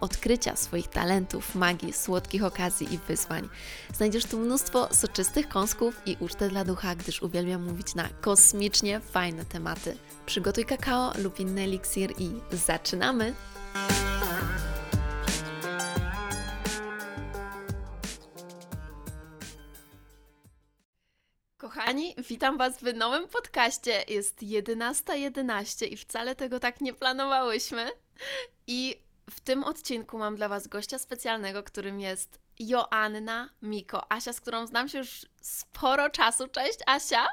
odkrycia swoich talentów, magii, słodkich okazji i wyzwań. Znajdziesz tu mnóstwo soczystych kąsków i ucztę dla ducha, gdyż uwielbiam mówić na kosmicznie fajne tematy. Przygotuj kakao lub inny eliksir i zaczynamy! Kochani, witam Was w nowym podcaście. Jest 11.11 11 i wcale tego tak nie planowałyśmy. I w tym odcinku mam dla Was gościa specjalnego, którym jest Joanna Miko. Asia, z którą znam się już sporo czasu. Cześć, Asia!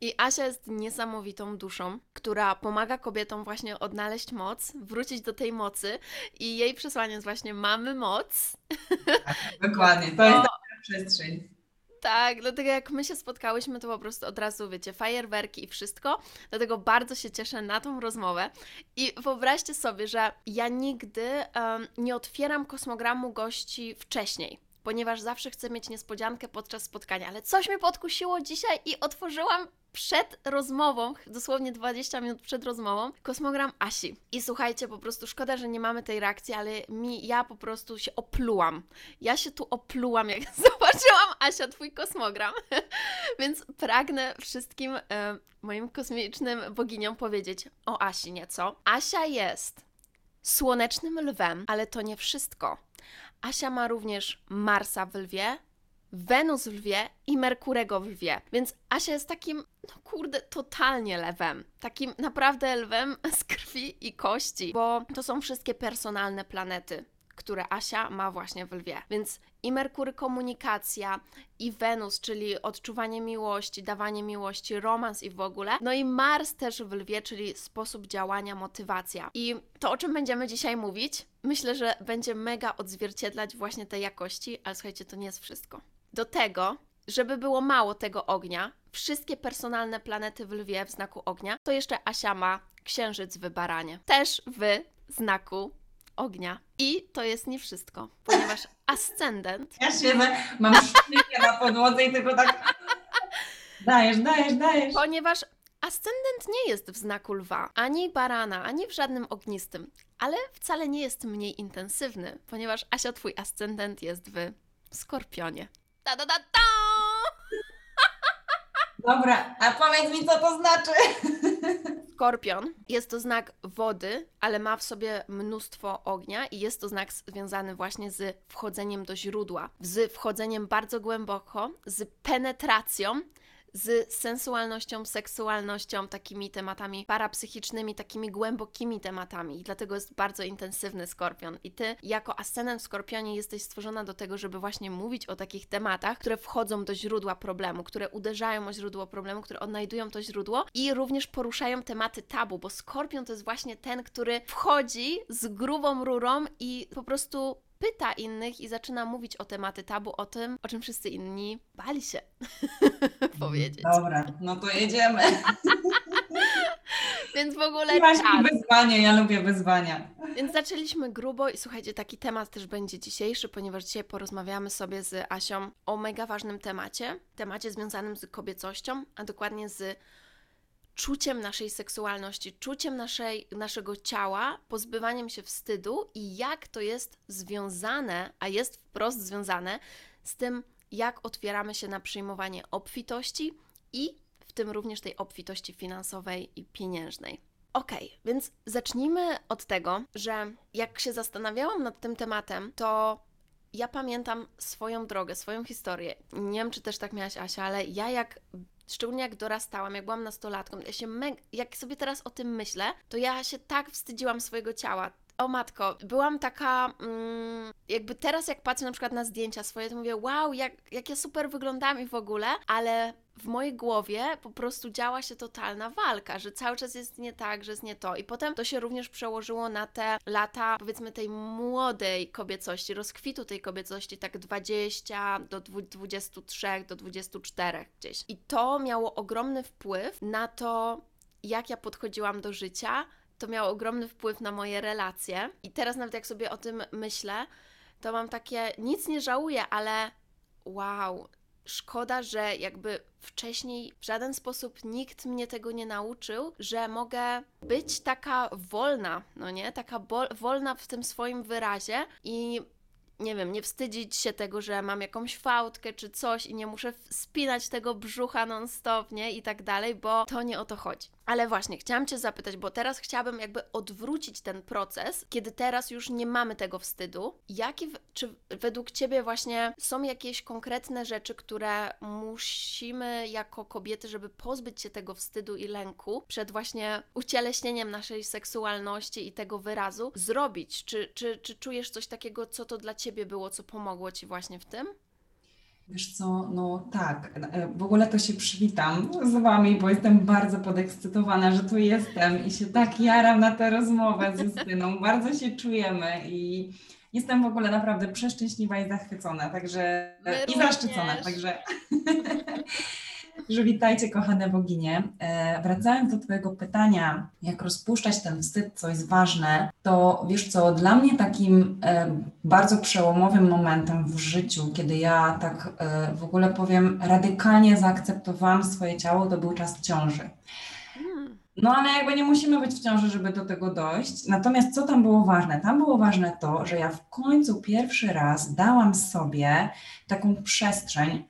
I Asia jest niesamowitą duszą, która pomaga kobietom właśnie odnaleźć moc, wrócić do tej mocy. I jej przesłanie jest właśnie mamy moc. Dokładnie, to jest taka przestrzeń. Tak, dlatego jak my się spotkałyśmy, to po prostu od razu, wiecie, fajerwerki i wszystko. Dlatego bardzo się cieszę na tą rozmowę. I wyobraźcie sobie, że ja nigdy em, nie otwieram kosmogramu gości wcześniej. Ponieważ zawsze chcę mieć niespodziankę podczas spotkania, ale coś mnie podkusiło dzisiaj i otworzyłam przed rozmową, dosłownie 20 minut przed rozmową, kosmogram Asi. I słuchajcie, po prostu szkoda, że nie mamy tej reakcji, ale mi, ja po prostu się oplułam. Ja się tu oplułam, jak zobaczyłam Asia, twój kosmogram. Więc pragnę wszystkim e, moim kosmicznym boginiom powiedzieć o Asi nieco. Asia jest słonecznym lwem, ale to nie wszystko. Asia ma również Marsa w lwie, Wenus w lwie i Merkurego w lwie. Więc Asia jest takim, no kurde, totalnie lewem. Takim naprawdę lwem z krwi i kości, bo to są wszystkie personalne planety które Asia ma właśnie w lwie. Więc i Merkury komunikacja, i Wenus, czyli odczuwanie miłości, dawanie miłości, romans i w ogóle. No i Mars też w lwie, czyli sposób działania, motywacja. I to, o czym będziemy dzisiaj mówić, myślę, że będzie mega odzwierciedlać właśnie te jakości, ale słuchajcie, to nie jest wszystko. Do tego, żeby było mało tego ognia, wszystkie personalne planety w lwie w znaku ognia, to jeszcze Asia ma księżyc w baranie. Też w znaku ognia. I to jest nie wszystko, ponieważ ascendent Ja siedzę, mam szpilkę na podłodze i tylko tak dajesz, dajesz, dajesz. Ponieważ ascendent nie jest w znaku lwa, ani barana, ani w żadnym ognistym, ale wcale nie jest mniej intensywny, ponieważ Asia, twój ascendent jest w skorpionie. Ta da da ta! Dobra, a powiedz mi, co to znaczy? Skorpion jest to znak wody, ale ma w sobie mnóstwo ognia i jest to znak związany właśnie z wchodzeniem do źródła, z wchodzeniem bardzo głęboko, z penetracją, z sensualnością, seksualnością, takimi tematami parapsychicznymi, takimi głębokimi tematami. I dlatego jest bardzo intensywny skorpion. I ty, jako ascendent w skorpionie, jesteś stworzona do tego, żeby właśnie mówić o takich tematach, które wchodzą do źródła problemu, które uderzają o źródło problemu, które odnajdują to źródło i również poruszają tematy tabu, bo skorpion to jest właśnie ten, który wchodzi z grubą rurą i po prostu pyta innych i zaczyna mówić o tematy tabu, o tym, o czym wszyscy inni bali się powiedzieć. Dobra, no to jedziemy. Więc w ogóle czas. wyzwanie, ja lubię wyzwania. Więc zaczęliśmy grubo i słuchajcie, taki temat też będzie dzisiejszy, ponieważ dzisiaj porozmawiamy sobie z Asią o mega ważnym temacie, temacie związanym z kobiecością, a dokładnie z czuciem naszej seksualności, czuciem naszej, naszego ciała, pozbywaniem się wstydu i jak to jest związane, a jest wprost związane z tym, jak otwieramy się na przyjmowanie obfitości i w tym również tej obfitości finansowej i pieniężnej. Okej, więc zacznijmy od tego, że jak się zastanawiałam nad tym tematem, to ja pamiętam swoją drogę, swoją historię. Nie wiem, czy też tak miałaś, Asia, ale ja jak szczególnie jak dorastałam, jak byłam nastolatką, ja się jak sobie teraz o tym myślę, to ja się tak wstydziłam swojego ciała. O matko, byłam taka, mm, jakby teraz jak patrzę na przykład na zdjęcia swoje, to mówię, wow, jak, jak ja super wyglądam i w ogóle, ale w mojej głowie po prostu działa się totalna walka, że cały czas jest nie tak, że jest nie to. I potem to się również przełożyło na te lata, powiedzmy, tej młodej kobiecości, rozkwitu tej kobiecości, tak 20 do 23, do 24 gdzieś. I to miało ogromny wpływ na to, jak ja podchodziłam do życia. To miało ogromny wpływ na moje relacje. I teraz, nawet jak sobie o tym myślę, to mam takie, nic nie żałuję, ale wow, szkoda, że jakby wcześniej w żaden sposób nikt mnie tego nie nauczył, że mogę być taka wolna, no nie? Taka wolna w tym swoim wyrazie i nie wiem, nie wstydzić się tego, że mam jakąś fałdkę czy coś i nie muszę spinać tego brzucha non-stop, nie? I tak dalej, bo to nie o to chodzi. Ale właśnie, chciałam Cię zapytać, bo teraz chciałabym jakby odwrócić ten proces, kiedy teraz już nie mamy tego wstydu. Jaki, czy według Ciebie właśnie są jakieś konkretne rzeczy, które musimy jako kobiety, żeby pozbyć się tego wstydu i lęku przed właśnie ucieleśnieniem naszej seksualności i tego wyrazu, zrobić? Czy, czy, czy czujesz coś takiego, co to dla Ciebie było, co pomogło Ci właśnie w tym? Wiesz co, no tak, w ogóle to się przywitam z Wami, bo jestem bardzo podekscytowana, że tu jestem i się tak jaram na tę rozmowę z Justyną. Bardzo się czujemy i jestem w ogóle naprawdę przeszczęśliwa i zachwycona, także My i zaszczycona, także że witajcie kochane boginie. E, wracając do Twojego pytania, jak rozpuszczać ten wstyd, co jest ważne, to wiesz co, dla mnie takim e, bardzo przełomowym momentem w życiu, kiedy ja tak e, w ogóle powiem, radykalnie zaakceptowałam swoje ciało, to był czas ciąży. No ale jakby nie musimy być w ciąży, żeby do tego dojść. Natomiast co tam było ważne? Tam było ważne to, że ja w końcu pierwszy raz dałam sobie taką przestrzeń,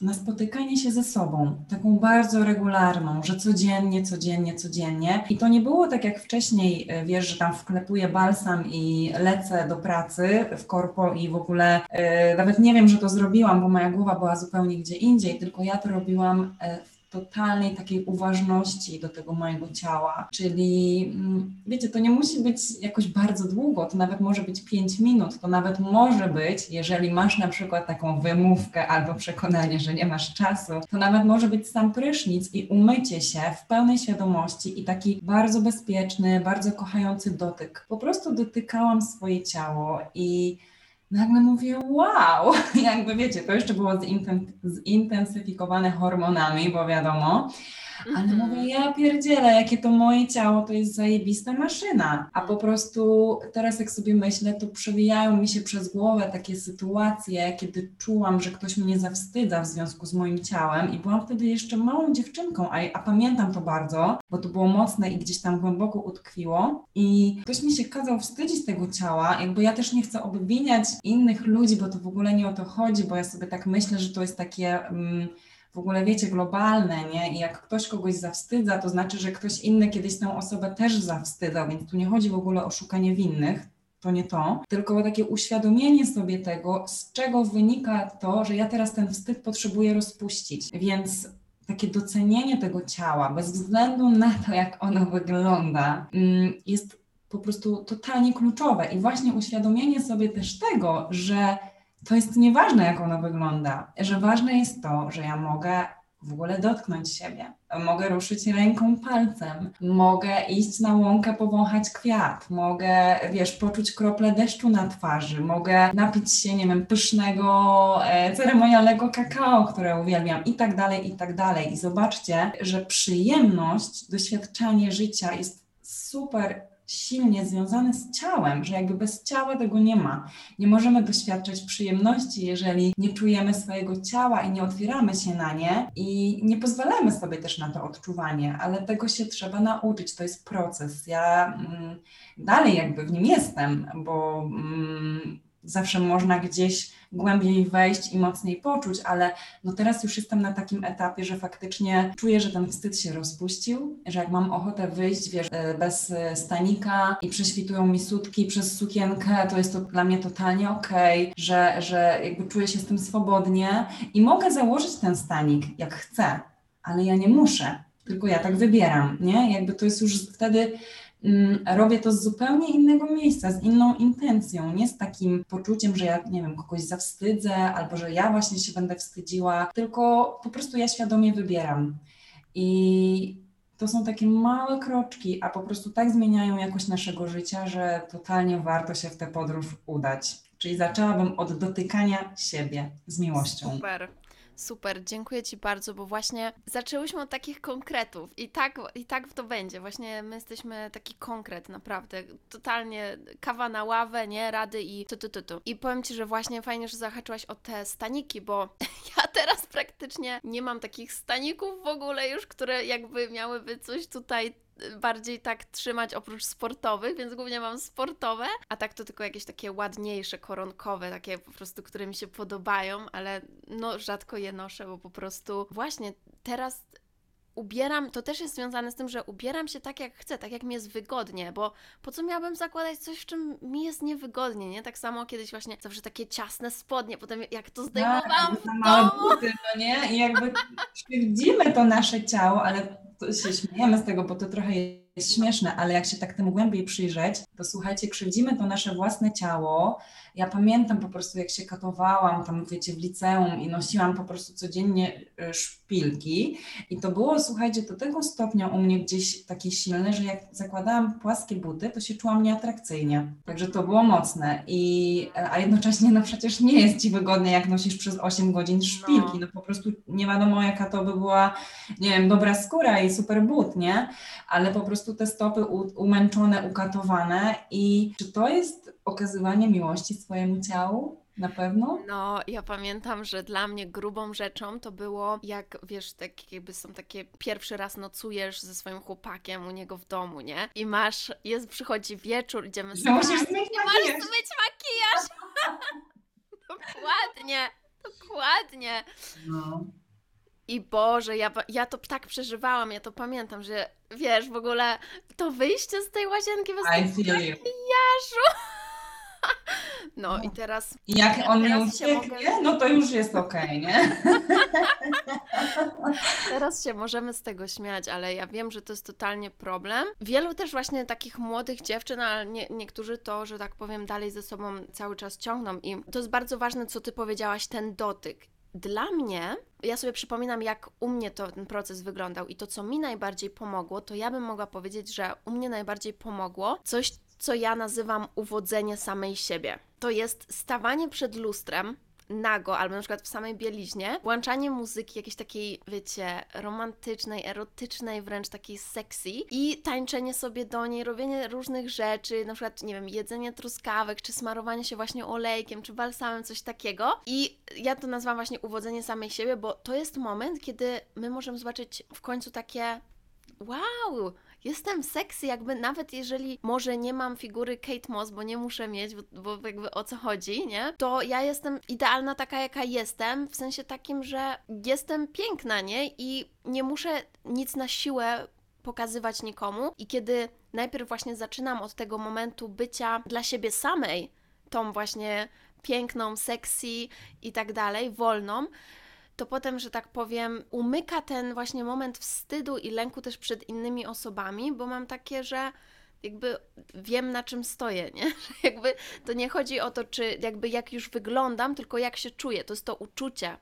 na spotykanie się ze sobą, taką bardzo regularną, że codziennie, codziennie, codziennie. I to nie było tak jak wcześniej, e, wiesz, że tam wklepuję balsam i lecę do pracy w korpo i w ogóle yy, nawet nie wiem, że to zrobiłam, bo moja głowa była zupełnie gdzie indziej, tylko ja to robiłam e, w totalnej takiej uważności do tego mojego ciała. Czyli mm, wiecie, to nie musi być jakoś bardzo długo, to nawet może być 5 minut, to nawet może być, jeżeli masz na przykład taką wymówkę albo przekonanie, że nie masz czasu, to nawet może być sam prysznic i umycie się w pełnej świadomości i taki bardzo bezpieczny, bardzo kochający dotyk. Po prostu dotykałam swoje ciało i nagle mówię, wow, jakby wiecie, to jeszcze było zintensyfikowane hormonami, bo wiadomo, ale mm -hmm. mówię, ja pierdzielę, jakie to moje ciało to jest zajebista maszyna. A po prostu teraz jak sobie myślę, to przewijają mi się przez głowę takie sytuacje, kiedy czułam, że ktoś mnie zawstydza w związku z moim ciałem i byłam wtedy jeszcze małą dziewczynką, a, a pamiętam to bardzo, bo to było mocne i gdzieś tam głęboko utkwiło i ktoś mi się kazał wstydzić tego ciała, jakby ja też nie chcę obwiniać innych ludzi, bo to w ogóle nie o to chodzi, bo ja sobie tak myślę, że to jest takie... Um, w ogóle wiecie, globalne, nie? I jak ktoś kogoś zawstydza, to znaczy, że ktoś inny kiedyś tę osobę też zawstydzał, więc tu nie chodzi w ogóle o szukanie winnych, to nie to, tylko takie uświadomienie sobie tego, z czego wynika to, że ja teraz ten wstyd potrzebuję rozpuścić. Więc takie docenienie tego ciała, bez względu na to, jak ono wygląda, mm, jest po prostu totalnie kluczowe. I właśnie uświadomienie sobie też tego, że to jest nieważne, jak ono wygląda, że ważne jest to, że ja mogę w ogóle dotknąć siebie. Mogę ruszyć ręką, palcem, mogę iść na łąkę, powąchać kwiat, mogę, wiesz, poczuć krople deszczu na twarzy, mogę napić się, nie wiem, pysznego, e, ceremonialnego kakao, które uwielbiam i tak dalej, i tak dalej. I zobaczcie, że przyjemność, doświadczanie życia jest super silnie związane z ciałem, że jakby bez ciała tego nie ma. Nie możemy doświadczać przyjemności, jeżeli nie czujemy swojego ciała i nie otwieramy się na nie i nie pozwalamy sobie też na to odczuwanie, ale tego się trzeba nauczyć, to jest proces. Ja mm, dalej jakby w nim jestem, bo mm, zawsze można gdzieś głębiej wejść i mocniej poczuć, ale no teraz już jestem na takim etapie, że faktycznie czuję, że ten wstyd się rozpuścił, że jak mam ochotę wyjść, wiesz, e, bez e, stanika i prześwitują mi sutki przez sukienkę, to jest to dla mnie totalnie okej, okay, że, że jakby czuję się z tym swobodnie i mogę założyć ten stanik, jak chcę, ale ja nie muszę, tylko ja tak wybieram, nie? Jakby to jest już wtedy robię to z zupełnie innego miejsca, z inną intencją, nie z takim poczuciem, że ja, nie wiem, kogoś zawstydzę albo że ja właśnie się będę wstydziła, tylko po prostu ja świadomie wybieram. I to są takie małe kroczki, a po prostu tak zmieniają jakość naszego życia, że totalnie warto się w tę podróż udać. Czyli zaczęłabym od dotykania siebie z miłością. Super. Super, dziękuję Ci bardzo, bo właśnie zaczęłyśmy od takich konkretów i tak, i tak to będzie. Właśnie my jesteśmy taki konkret, naprawdę. Totalnie kawa na ławę, nie? Rady i tu, tu, tu, tu. I powiem Ci, że właśnie fajnie, że zahaczyłaś o te staniki, bo ja teraz praktycznie nie mam takich staników w ogóle już, które jakby miałyby coś tutaj bardziej tak trzymać oprócz sportowych, więc głównie mam sportowe, a tak to tylko jakieś takie ładniejsze, koronkowe, takie po prostu, które mi się podobają, ale no rzadko je noszę, bo po prostu właśnie teraz ubieram, to też jest związane z tym, że ubieram się tak jak chcę, tak jak mi jest wygodnie, bo po co miałabym zakładać coś, w czym mi jest niewygodnie, nie? Tak samo kiedyś właśnie zawsze takie ciasne spodnie, potem jak to zdejmowałam Tak, w za małe domu, buty, no nie? I jakby krzywdzimy to nasze ciało, ale się śmiejemy z tego, bo to trochę jest śmieszne, ale jak się tak temu głębiej przyjrzeć, to słuchajcie, krzywdzimy to nasze własne ciało. Ja pamiętam po prostu, jak się katowałam tam, wiecie, w liceum i nosiłam po prostu codziennie y, szpilki i to było, słuchajcie, do tego stopnia u mnie gdzieś takie silne, że jak zakładałam płaskie buty, to się czułam nieatrakcyjnie. Także to było mocne i, a jednocześnie no przecież nie jest Ci wygodnie, jak nosisz przez 8 godzin szpilki, no po prostu nie wiadomo, jaka to by była, nie wiem, dobra skóra i super but, nie? Ale po prostu te stopy umęczone, ukatowane i czy to jest okazywanie miłości swojemu ciału? Na pewno? No, ja pamiętam, że dla mnie grubą rzeczą to było, jak wiesz, tak jakby są takie, pierwszy raz nocujesz ze swoim chłopakiem u niego w domu, nie? I masz, jest, przychodzi wieczór, idziemy musisz spać, zmienić i masz makijaż. zmyć makijaż! dokładnie, dokładnie. No. I Boże, ja, ja to tak przeżywałam, ja to pamiętam, że wiesz, w ogóle to wyjście z tej łazienki bez I tego feel you. makijażu. No i teraz I jak on nie Teraz się ucieknie, no to już jest okej, nie? Teraz się możemy z tego śmiać, ale ja wiem, że to jest totalnie problem. Wielu też właśnie takich młodych dziewczyn, ale nie, niektórzy to, że tak powiem, dalej ze sobą cały czas ciągną. I to jest bardzo ważne, co ty powiedziałaś, ten dotyk. Dla mnie, ja sobie przypominam, jak u mnie to, ten proces wyglądał i to, co mi najbardziej pomogło, to ja bym mogła powiedzieć, że u mnie najbardziej pomogło coś, co ja nazywam uwodzenie samej siebie. To jest stawanie przed lustrem, nago, albo na przykład w samej bieliźnie, włączanie muzyki jakiejś takiej, wiecie, romantycznej, erotycznej, wręcz takiej sexy i tańczenie sobie do niej, robienie różnych rzeczy, na przykład, nie wiem, jedzenie truskawek, czy smarowanie się właśnie olejkiem, czy balsamem, coś takiego. I ja to nazywam właśnie uwodzenie samej siebie, bo to jest moment, kiedy my możemy zobaczyć w końcu takie wow, jestem sexy, jakby nawet jeżeli może nie mam figury Kate Moss, bo nie muszę mieć, bo, bo jakby o co chodzi, nie? To ja jestem idealna taka, jaka jestem, w sensie takim, że jestem piękna, nie? I nie muszę nic na siłę pokazywać nikomu. I kiedy najpierw właśnie zaczynam od tego momentu bycia dla siebie samej, tą właśnie piękną, sexy i tak dalej, wolną, to potem, że tak powiem, umyka ten właśnie moment wstydu i lęku też przed innymi osobami, bo mam takie, że jakby wiem na czym stoję, nie? Jakby to nie chodzi o to, czy jakby jak już wyglądam, tylko jak się czuję. To jest to uczucie.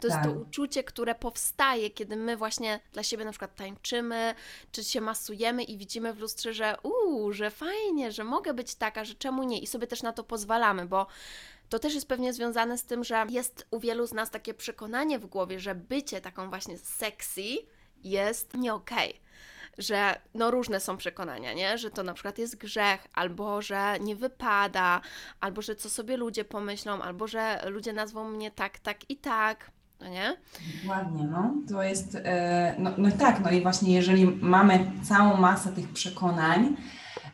To jest Tak. to uczucie, które powstaje, kiedy my właśnie dla siebie na przykład tańczymy, czy się masujemy i widzimy w lustrze, że uuu, że fajnie, że mogę być taka, że czemu nie? I sobie też na to pozwalamy, bo to też jest pewnie związane z tym, że jest u wielu z nas takie przekonanie w głowie, że bycie taką właśnie sexy jest nie okej. Że no różne są przekonania, nie? Że to na przykład jest grzech, albo że nie wypada, albo że co sobie ludzie pomyślą, albo że ludzie nazwą mnie tak, tak i tak, no nie? Dokładnie, no. To jest, e, no, no tak, no i właśnie jeżeli mamy całą masę tych przekonań,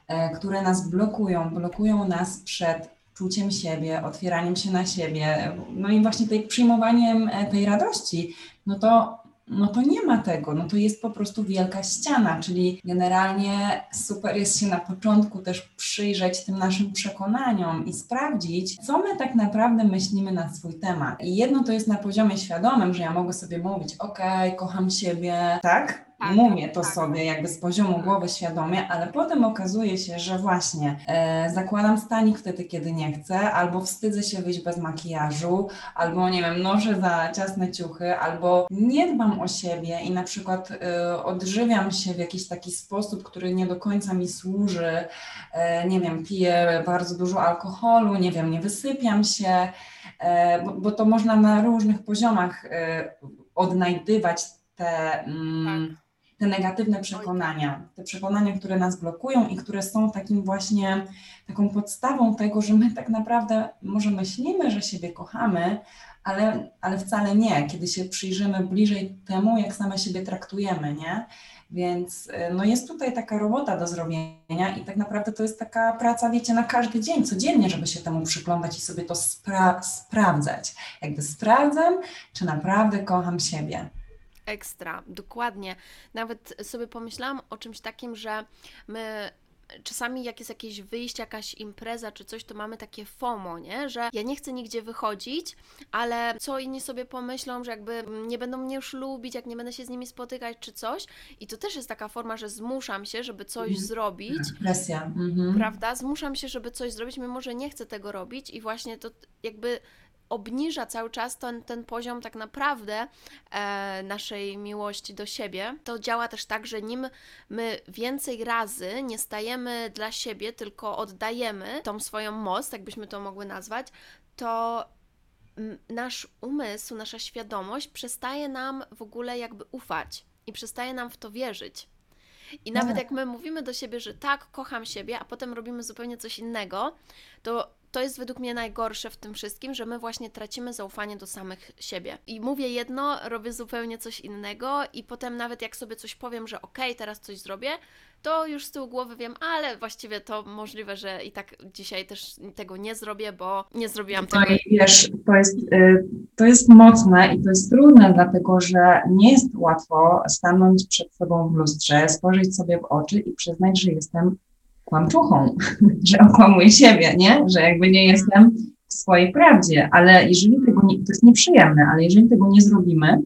e, które nas blokują, blokują nas przed czuciem siebie, otwieraniem się na siebie, no i właśnie tej przyjmowaniem e, tej radości, no to, no to nie ma tego, no to jest po prostu wielka ściana, czyli generalnie super jest się na początku też przyjrzeć tym naszym przekonaniom i sprawdzić, co my tak naprawdę myślimy na swój temat. I jedno to jest na poziomie świadomym, że ja mogę sobie mówić, okej, kocham siebie, tak? Tak, mówię to tak. sobie jakby z poziomu głowy świadomie, ale potem okazuje się, że właśnie e, zakładam stanik wtedy, kiedy nie chcę, albo wstydzę się wyjść bez makijażu, albo nie wiem, noszę za ciasne ciuchy, albo nie dbam o siebie i na przykład e, odżywiam się w jakiś taki sposób, który nie do końca mi służy, e, nie wiem, piję bardzo dużo alkoholu, nie wiem, nie wysypiam się, e, bo, bo to można na różnych poziomach e, odnajdywać te, mm, te negatywne przekonania, te przekonania, które nas blokują i które są takim właśnie taką podstawą tego, że my tak naprawdę może myślimy, że siebie kochamy, ale, ale wcale nie, kiedy się przyjrzymy bliżej temu, jak same siebie traktujemy, nie? Więc y, no jest tutaj taka robota do zrobienia i tak naprawdę to jest taka praca, wiecie, na każdy dzień, codziennie, żeby się temu przyglądać i sobie to spra- sprawdzać. Jakby sprawdzam, czy naprawdę kocham siebie. Ekstra, dokładnie. Nawet sobie pomyślałam o czymś takim, że my czasami jak jest jakieś wyjście, jakaś impreza czy coś, to mamy takie FOMO, nie? Że ja nie chcę nigdzie wychodzić, ale co inni sobie pomyślą, że jakby nie będą mnie już lubić, jak nie będę się z nimi spotykać czy coś. I to też jest taka forma, że zmuszam się, żeby coś Mhm. zrobić. Presja. Mhm. Prawda? Zmuszam się, żeby coś zrobić, mimo że nie chcę tego robić, i właśnie to jakby obniża cały czas ten, ten poziom tak naprawdę e, naszej miłości do siebie. To działa też tak, że nim my więcej razy nie stajemy dla siebie, tylko oddajemy tą swoją moc, tak byśmy to mogły nazwać, to nasz umysł, nasza świadomość przestaje nam w ogóle jakby ufać i przestaje nam w to wierzyć. I nawet Tak. jak my mówimy do siebie, że tak, kocham siebie, a potem robimy zupełnie coś innego, to to jest według mnie najgorsze w tym wszystkim, że my właśnie tracimy zaufanie do samych siebie. I mówię jedno, robię zupełnie coś innego, i potem nawet jak sobie coś powiem, że okej, teraz coś zrobię, to już z tyłu głowy wiem, ale właściwie to możliwe, że i tak dzisiaj też tego nie zrobię, bo nie zrobiłam No tego. i wiesz, to jest, y, to jest mocne i to jest trudne, dlatego że nie jest łatwo stanąć przed sobą w lustrze, spojrzeć sobie w oczy i przyznać, że jestem kłamczuchą, że okłamuję siebie, nie? Że jakby nie jestem w swojej prawdzie, ale jeżeli tego nie, to jest nieprzyjemne, ale jeżeli tego nie zrobimy,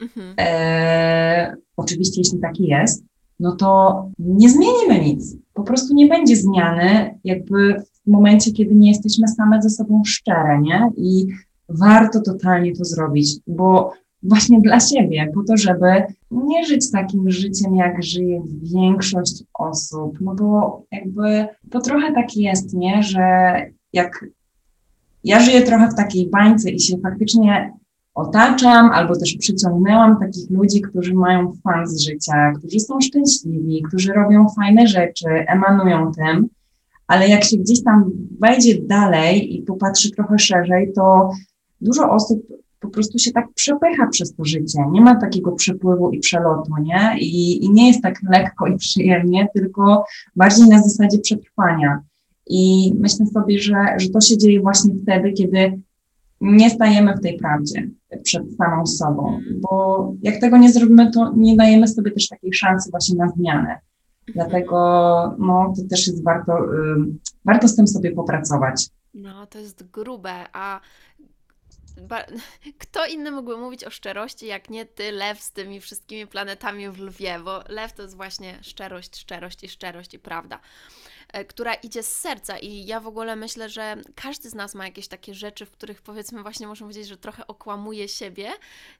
Mhm. e, oczywiście jeśli taki jest, no to nie zmienimy nic. Po prostu nie będzie zmiany jakby w momencie, kiedy nie jesteśmy same ze sobą szczere, nie? I warto totalnie to zrobić, bo właśnie dla siebie, po to, żeby nie żyć takim życiem, jak żyje większość osób, no bo jakby to trochę tak jest, nie? Że jak ja żyję trochę w takiej bańce i się faktycznie otaczam albo też przyciągnęłam takich ludzi, którzy mają fan z życia, którzy są szczęśliwi, którzy robią fajne rzeczy, emanują tym, ale jak się gdzieś tam wejdzie dalej i popatrzy trochę szerzej, to dużo osób po prostu się tak przepycha przez to życie. Nie ma takiego przepływu i przelotu, nie? I, i nie jest tak lekko i przyjemnie, tylko bardziej na zasadzie przetrwania. I myślę sobie, że, że to się dzieje właśnie wtedy, kiedy nie stajemy w tej prawdzie przed samą sobą, bo jak tego nie zrobimy, to nie dajemy sobie też takiej szansy właśnie na zmianę. Dlatego no, to też jest warto, ym, warto z tym sobie popracować. No, to jest grube, a kto inny mógłby mówić o szczerości, jak nie ty, lew z tymi wszystkimi planetami w lwie, bo lew to jest właśnie szczerość, szczerość i szczerość i prawda, e, która idzie z serca. I ja w ogóle myślę, że każdy z nas ma jakieś takie rzeczy, w których powiedzmy właśnie można powiedzieć, że trochę okłamuje siebie,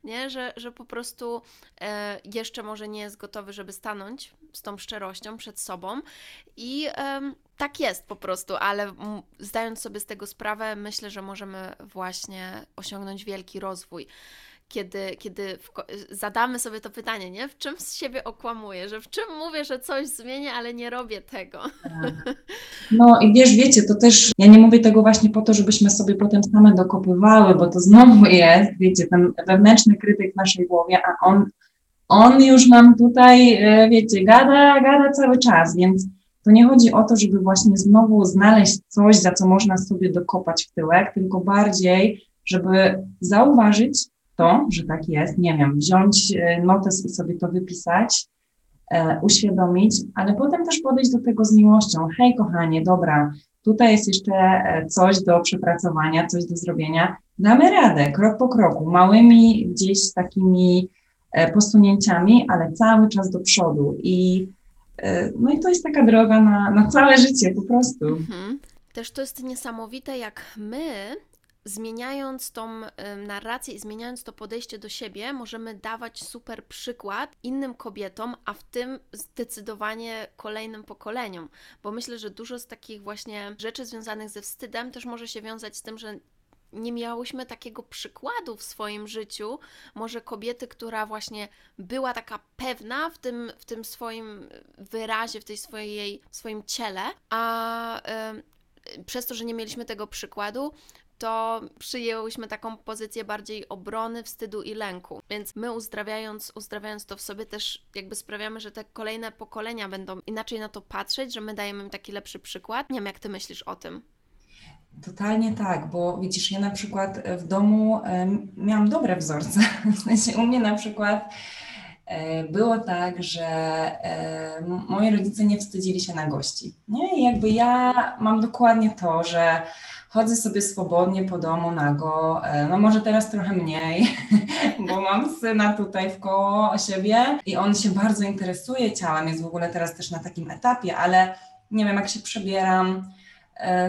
nie? Że, że po prostu e, jeszcze może nie jest gotowy, żeby stanąć z tą szczerością przed sobą. I em, tak jest po prostu, ale zdając sobie z tego sprawę, myślę, że możemy właśnie osiągnąć wielki rozwój. Kiedy, kiedy w zadamy sobie to pytanie, nie? W czym z siebie okłamuję, że w czym mówię, że coś zmienię, ale nie robię tego. No i wiesz, wiecie, to też, ja nie mówię tego właśnie po to, żebyśmy sobie potem same dokopywały, bo to znowu jest, wiecie, ten wewnętrzny krytyk w naszej głowie, a on, on już nam tutaj, e, wiecie, gada, gada cały czas, więc to nie chodzi o to, żeby właśnie znowu znaleźć coś, za co można sobie dokopać w tyłek, tylko bardziej, żeby zauważyć to, że tak jest, nie wiem, wziąć e, notes i sobie to wypisać, e, uświadomić, ale potem też podejść do tego z miłością. Hej, kochanie, dobra, tutaj jest jeszcze e, coś do przepracowania, coś do zrobienia. Damy radę, krok po kroku, małymi gdzieś takimi e, posunięciami, ale cały czas do przodu. I, no i to jest taka droga na, na całe życie po prostu. Mhm. Też to jest niesamowite, jak my, zmieniając tą narrację i zmieniając to podejście do siebie, możemy dawać super przykład innym kobietom, a w tym zdecydowanie kolejnym pokoleniom. Bo myślę, że dużo z takich właśnie rzeczy związanych ze wstydem też może się wiązać z tym, że nie miałyśmy takiego przykładu w swoim życiu, może kobiety, która właśnie była taka pewna w tym, w tym swoim wyrazie, w tej swojej, w swoim ciele, a em, przez to, że nie mieliśmy tego przykładu, to przyjęłyśmy taką pozycję bardziej obrony, wstydu i lęku. Więc my uzdrawiając, uzdrawiając to w sobie też jakby sprawiamy, że te kolejne pokolenia będą inaczej na to patrzeć, że my dajemy im taki lepszy przykład. Nie wiem, jak ty myślisz o tym. Totalnie tak, bo widzisz, ja na przykład w domu em, miałam dobre wzorce. W sensie u mnie na przykład e, było tak, że e, moi rodzice nie wstydzili się na gości. Nie? I jakby ja mam dokładnie to, że chodzę sobie swobodnie po domu nago. E, no może teraz trochę mniej, bo mam syna tutaj w koło siebie i on się bardzo interesuje ciałem, jest w ogóle teraz też na takim etapie, ale nie wiem, jak się przebieram e,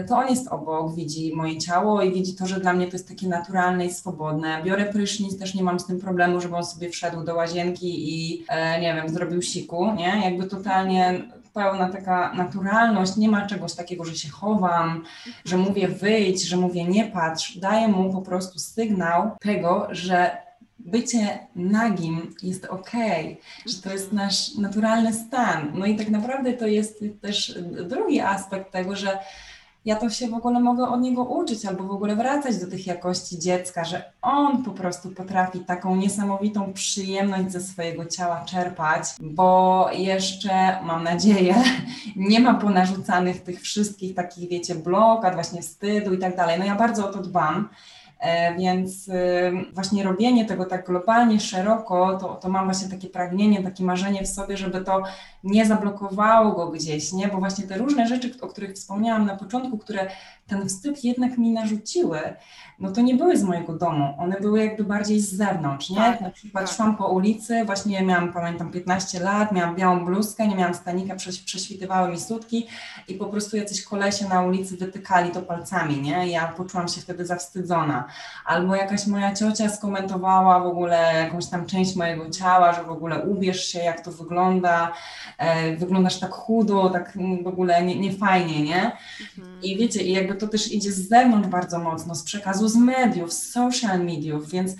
to on jest obok, widzi moje ciało i widzi to, że dla mnie to jest takie naturalne i swobodne. Biorę prysznic, też nie mam z tym problemu, żeby on sobie wszedł do łazienki i e, nie wiem, zrobił siku, nie? Jakby totalnie pełna taka naturalność, nie ma czegoś takiego, że się chowam, że mówię wyjdź, że mówię nie patrz. Daję mu po prostu sygnał tego, że bycie nagim jest okej, że to jest nasz naturalny stan. No i tak naprawdę to jest też drugi aspekt tego, że ja to się w ogóle mogę od niego uczyć, albo w ogóle wracać do tych jakości dziecka, że on po prostu potrafi taką niesamowitą przyjemność ze swojego ciała czerpać, bo jeszcze, mam nadzieję, nie ma ponarzucanych tych wszystkich takich, wiecie, blokad, właśnie wstydu i tak dalej. No ja bardzo o to dbam. E, Więc y, właśnie robienie tego tak globalnie, szeroko, to, to mam właśnie takie pragnienie, takie marzenie w sobie, żeby to nie zablokowało go gdzieś, nie? Bo właśnie te różne rzeczy, o których wspomniałam na początku, które ten wstyd jednak mi narzuciły, no to nie były z mojego domu, one były jakby bardziej z zewnątrz, nie? Tak, na przykład tak. szłam po ulicy, właśnie miałam, pamiętam, 15 lat, miałam białą bluzkę, nie miałam stanika, prześ, prześwitywały mi sutki i po prostu jacyś kolesie na ulicy wytykali to palcami, nie? Ja poczułam się wtedy zawstydzona. Albo jakaś moja ciocia skomentowała w ogóle jakąś tam część mojego ciała, że w ogóle ubierz się, jak to wygląda, e, wyglądasz tak chudo, tak w ogóle nie, nie fajnie, nie? Mhm. I wiecie, i jakby to też idzie z zewnątrz bardzo mocno, z przekazu z mediów, z social mediów, więc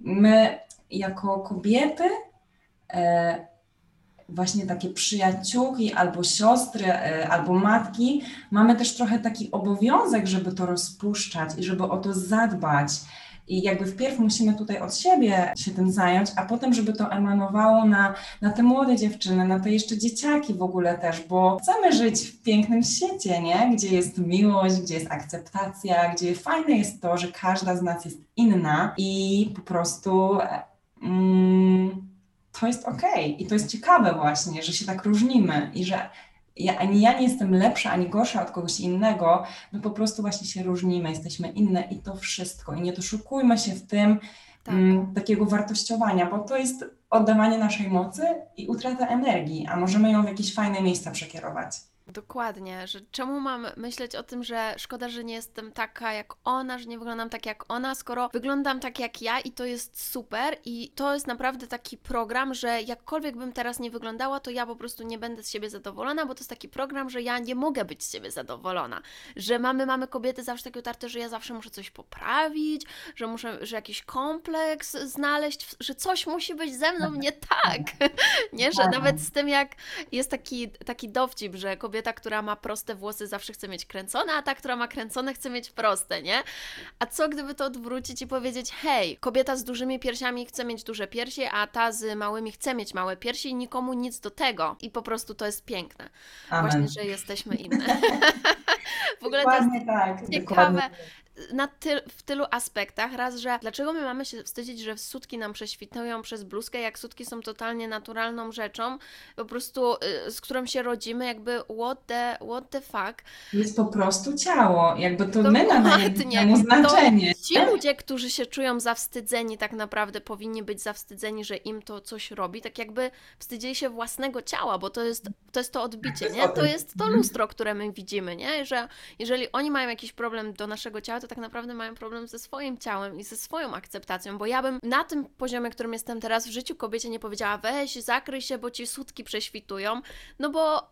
my jako kobiety e, właśnie takie przyjaciółki albo siostry, e, albo matki, mamy też trochę taki obowiązek, żeby to rozpuszczać i żeby o to zadbać. I jakby wpierw musimy tutaj od siebie się tym zająć, a potem, żeby to emanowało na, na te młode dziewczyny, na te jeszcze dzieciaki w ogóle też, bo chcemy żyć w pięknym świecie, nie? Gdzie jest miłość, gdzie jest akceptacja, gdzie fajne jest to, że każda z nas jest inna i po prostu e, mm, to jest okej. I to jest ciekawe właśnie, że się tak różnimy i że ja, ani ja nie jestem lepsza, ani gorsza od kogoś innego, my po prostu właśnie się różnimy, jesteśmy inne i to wszystko. I nie doszukujmy się w tym Tak. mm, takiego wartościowania, bo to jest oddawanie naszej mocy i utrata energii, a możemy ją w jakieś fajne miejsca przekierować. Dokładnie, że czemu mam myśleć o tym, że szkoda, że nie jestem taka jak ona, że nie wyglądam tak jak ona, skoro wyglądam tak jak ja i to jest super i to jest naprawdę taki program, że jakkolwiek bym teraz nie wyglądała, to ja po prostu nie będę z siebie zadowolona, bo to jest taki program, że ja nie mogę być z siebie zadowolona, że mamy, mamy kobiety zawsze takie utarte, że ja zawsze muszę coś poprawić, że muszę, że jakiś kompleks znaleźć, że coś musi być ze mną nie tak, nie, że nawet z tym jak jest taki, taki dowcip, że kobieta, która ma proste włosy, zawsze chce mieć kręcone, a ta, która ma kręcone, chce mieć proste, nie? A co gdyby to odwrócić i powiedzieć, hej, kobieta z dużymi piersiami chce mieć duże piersi, a ta z małymi chce mieć małe piersi i nikomu nic do tego. I po prostu to jest piękne. Amen. Właśnie, że jesteśmy inne. w ogóle to jest Dokładnie tak. ciekawe dokładnie. Na ty, w tylu aspektach. Raz, że dlaczego my mamy się wstydzić, że sutki nam prześwitują przez bluzkę, jak sutki są totalnie naturalną rzeczą, po prostu y, z którą się rodzimy, jakby what the, what the fuck. To jest po prostu ciało, jakby to my Dokładnie. nadajemy znaczenie. Ci ludzie, którzy się czują zawstydzeni, tak naprawdę powinni być zawstydzeni, że im to coś robi, tak jakby wstydzili się własnego ciała, bo to jest to, jest to odbicie, nie? To jest to Mhm. lustro, które my widzimy, nie? Że jeżeli oni mają jakiś problem do naszego ciała, to tak naprawdę mają problem ze swoim ciałem i ze swoją akceptacją, bo ja bym na tym poziomie, którym jestem teraz w życiu kobiecie nie powiedziała weź, zakryj się, bo ci sutki prześwitują, no bo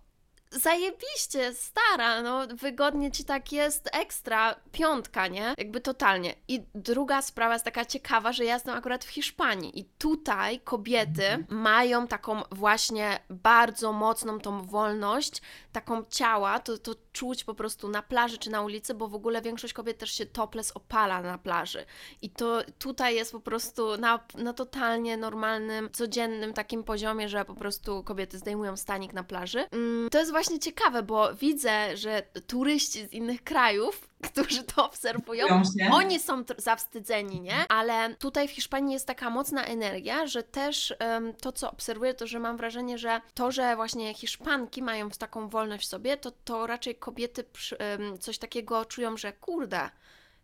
zajebiście, stara, no wygodnie ci tak jest, ekstra, piątka, nie? Jakby totalnie. I druga sprawa jest taka ciekawa, że ja jestem akurat w Hiszpanii i tutaj kobiety mają taką właśnie bardzo mocną tą wolność, taką ciała, to, to czuć po prostu na plaży czy na ulicy, bo w ogóle większość kobiet też się topless opala na plaży. I to tutaj jest po prostu na, na totalnie normalnym, codziennym takim poziomie, że po prostu kobiety zdejmują stanik na plaży. Mm, To jest właśnie ciekawe, bo widzę, że turyści z innych krajów, którzy to obserwują, oni są zawstydzeni, nie? Ale tutaj w Hiszpanii jest taka mocna energia, że też em, to, co obserwuję, to że mam wrażenie, że to, że właśnie Hiszpanki mają taką wolność w sobie, to, to raczej kobiety em, coś takiego czują, że kurde,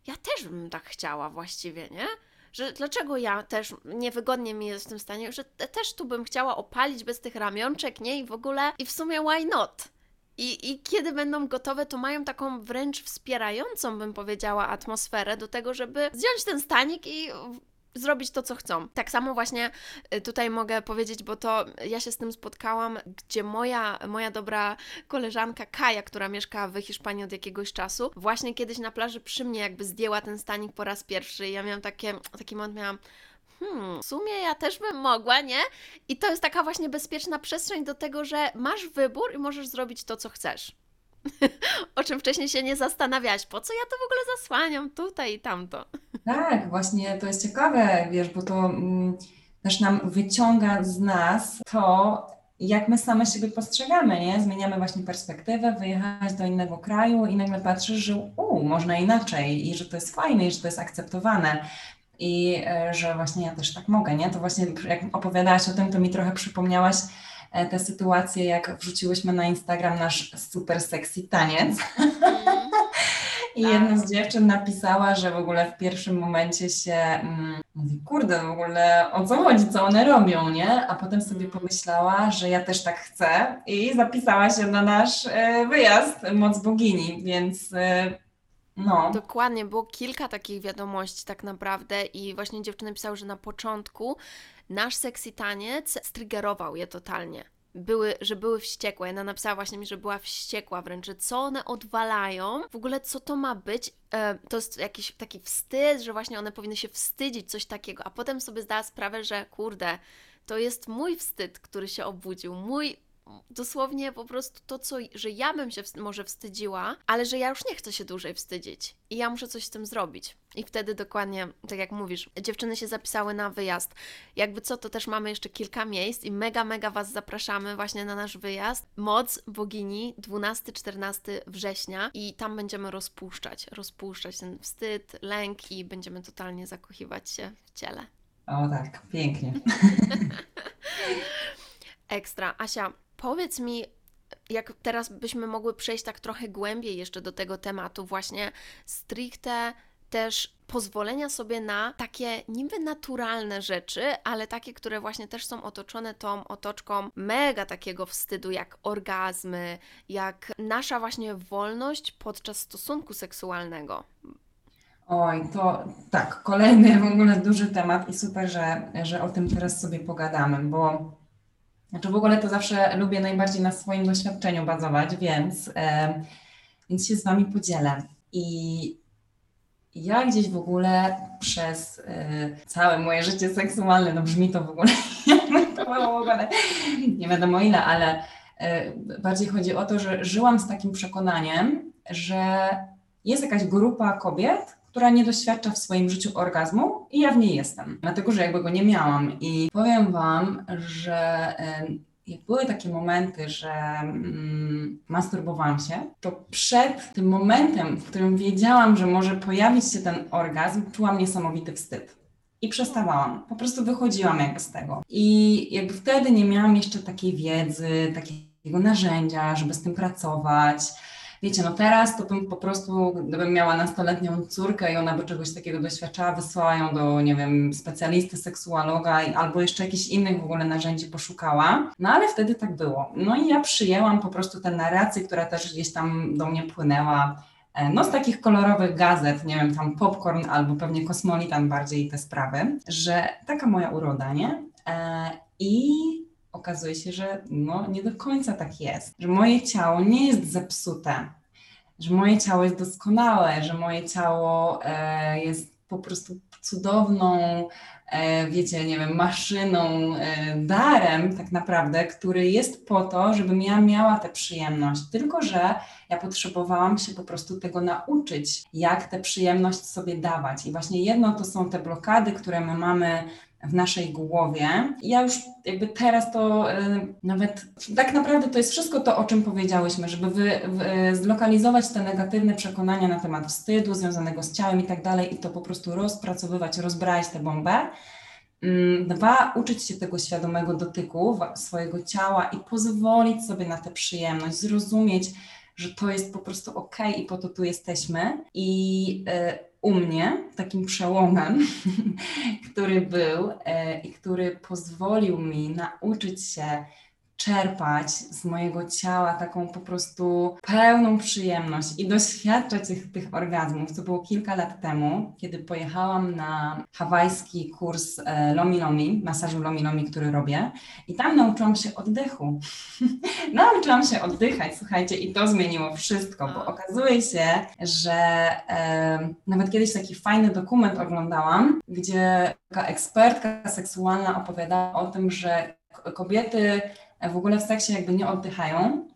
ja też bym tak chciała właściwie, nie? Że dlaczego ja też niewygodnie mi jest w tym stanie, że te, też tu bym chciała opalić bez tych ramionczek, nie? I w ogóle, i w sumie why not? I, I kiedy będą gotowe, to mają taką wręcz wspierającą, bym powiedziała, atmosferę do tego, żeby zdjąć ten stanik i zrobić to, co chcą. Tak samo właśnie y, tutaj mogę powiedzieć, bo to ja się z tym spotkałam, gdzie moja, moja dobra koleżanka Kaja, która mieszka w Hiszpanii od jakiegoś czasu, właśnie kiedyś na plaży przy mnie jakby zdjęła ten stanik po raz pierwszy i ja miałam takie, taki moment, miałam hmm, w sumie ja też bym mogła, nie? I to jest taka właśnie bezpieczna przestrzeń do tego, że masz wybór i możesz zrobić to, co chcesz. o czym wcześniej się nie zastanawiałaś. Po co ja to w ogóle zasłaniam tutaj i tamto? Tak, właśnie to jest ciekawe, wiesz, bo to mm, też nam wyciąga z nas to, jak my same siebie postrzegamy, nie? Zmieniamy właśnie perspektywę, wyjechać do innego kraju i nagle patrzysz, że u, można inaczej i że to jest fajne i że to jest akceptowane. I e, że właśnie ja też tak mogę, nie? To właśnie jak opowiadałaś o tym, to mi trochę przypomniałaś tę sytuację, jak wrzuciłyśmy na Instagram nasz super sexy taniec. I Tak. jedna z dziewczyn napisała, że w ogóle w pierwszym momencie się mm, mówi, kurde, w ogóle o co chodzi, co one robią, nie? A potem sobie pomyślała, że ja też tak chcę i zapisała się na nasz e, wyjazd Moc Bogini, więc e, no, Dokładnie, było kilka takich wiadomości tak naprawdę i właśnie dziewczyny pisały, że na początku nasz sexy taniec striggerował je totalnie. Były, że były wściekłe. Jedna napisała właśnie mi, że była wściekła wręcz, że co one odwalają, w ogóle co to ma być. E, to jest jakiś taki wstyd, że właśnie one powinny się wstydzić, coś takiego. A potem sobie zdała sprawę, że kurde, to jest mój wstyd, który się obudził, mój dosłownie po prostu to, co, że ja bym się wst- może wstydziła, ale że ja już nie chcę się dłużej wstydzić i ja muszę coś z tym zrobić. I wtedy dokładnie, tak jak mówisz, dziewczyny się zapisały na wyjazd. Jakby co, to też mamy jeszcze kilka miejsc i mega, mega Was zapraszamy właśnie na nasz wyjazd. Moc Bogini 12-14 września i tam będziemy rozpuszczać, rozpuszczać ten wstyd, lęk i będziemy totalnie zakochiwać się w ciele. o tak, pięknie. Ekstra. Asia, powiedz mi, jak teraz byśmy mogły przejść tak trochę głębiej jeszcze do tego tematu, właśnie stricte też pozwolenia sobie na takie niby naturalne rzeczy, ale takie, które właśnie też są otoczone tą otoczką mega takiego wstydu, jak orgazmy, jak nasza właśnie wolność podczas stosunku seksualnego. Oj, to tak, kolejny w ogóle duży temat i super, że, że o tym teraz sobie pogadamy, bo znaczy w ogóle to zawsze lubię najbardziej na swoim doświadczeniu bazować, więc, e, więc się z Wami podzielę. I ja gdzieś w ogóle przez e, całe moje życie seksualne, no brzmi to w ogóle, to w ogóle, nie wiadomo ile, ale e, bardziej chodzi o to, że żyłam z takim przekonaniem, że jest jakaś grupa kobiet, która nie doświadcza w swoim życiu orgazmu i ja w niej jestem, dlatego że jakby go nie miałam. I powiem Wam, że e, jak były takie momenty, że mm, masturbowałam się, to przed tym momentem, w którym wiedziałam, że może pojawić się ten orgazm, czułam niesamowity wstyd. I przestawałam. Po prostu wychodziłam jakby z tego. I jakby wtedy nie miałam jeszcze takiej wiedzy, takiej jego narzędzia, żeby z tym pracować. Wiecie, no teraz to bym po prostu, gdybym miała nastoletnią córkę i ona by czegoś takiego doświadczała, wysłała ją do, nie wiem, specjalisty, seksuologa i, albo jeszcze jakichś innych w ogóle narzędzi poszukała. No ale wtedy tak było. No i ja przyjęłam po prostu tę narrację, która też gdzieś tam do mnie płynęła. e, No, z takich kolorowych gazet, nie wiem, tam popcorn albo pewnie kosmolitan bardziej te sprawy, że taka moja uroda, nie? E, I okazuje się, że no, nie do końca tak jest, że moje ciało nie jest zepsute, że moje ciało jest doskonałe, że moje ciało e, jest po prostu cudowną, e, wiecie, nie wiem, maszyną, e, darem tak naprawdę, który jest po to, żebym ja miała tę przyjemność. Tylko, że ja potrzebowałam się po prostu tego nauczyć, jak tę przyjemność sobie dawać. I właśnie jedno to są te blokady, które my mamy w naszej głowie. Ja już jakby teraz to y, nawet tak naprawdę to jest wszystko to, o czym powiedziałyśmy, żeby wy, wy, zlokalizować te negatywne przekonania na temat wstydu związanego z ciałem i tak dalej i to po prostu rozpracowywać, rozbrać tę bombę. Mm, Dwa, uczyć się tego świadomego dotyku swojego ciała i pozwolić sobie na tę przyjemność, zrozumieć, że to jest po prostu ok i po to tu jesteśmy. I y, u mnie takim przełomem, który był e, i który pozwolił mi nauczyć się czerpać z mojego ciała taką po prostu pełną przyjemność i doświadczać tych, tych orgazmów. To było kilka lat temu, kiedy pojechałam na hawajski kurs e, Lomi Lomi, masażu Lomi Lomi, który robię i tam nauczyłam się oddechu. nauczyłam się oddychać, słuchajcie, i to zmieniło wszystko, bo okazuje się, że e, nawet kiedyś taki fajny dokument oglądałam, gdzie taka ekspertka seksualna opowiadała o tym, że kobiety w ogóle w seksie jakby nie oddychają,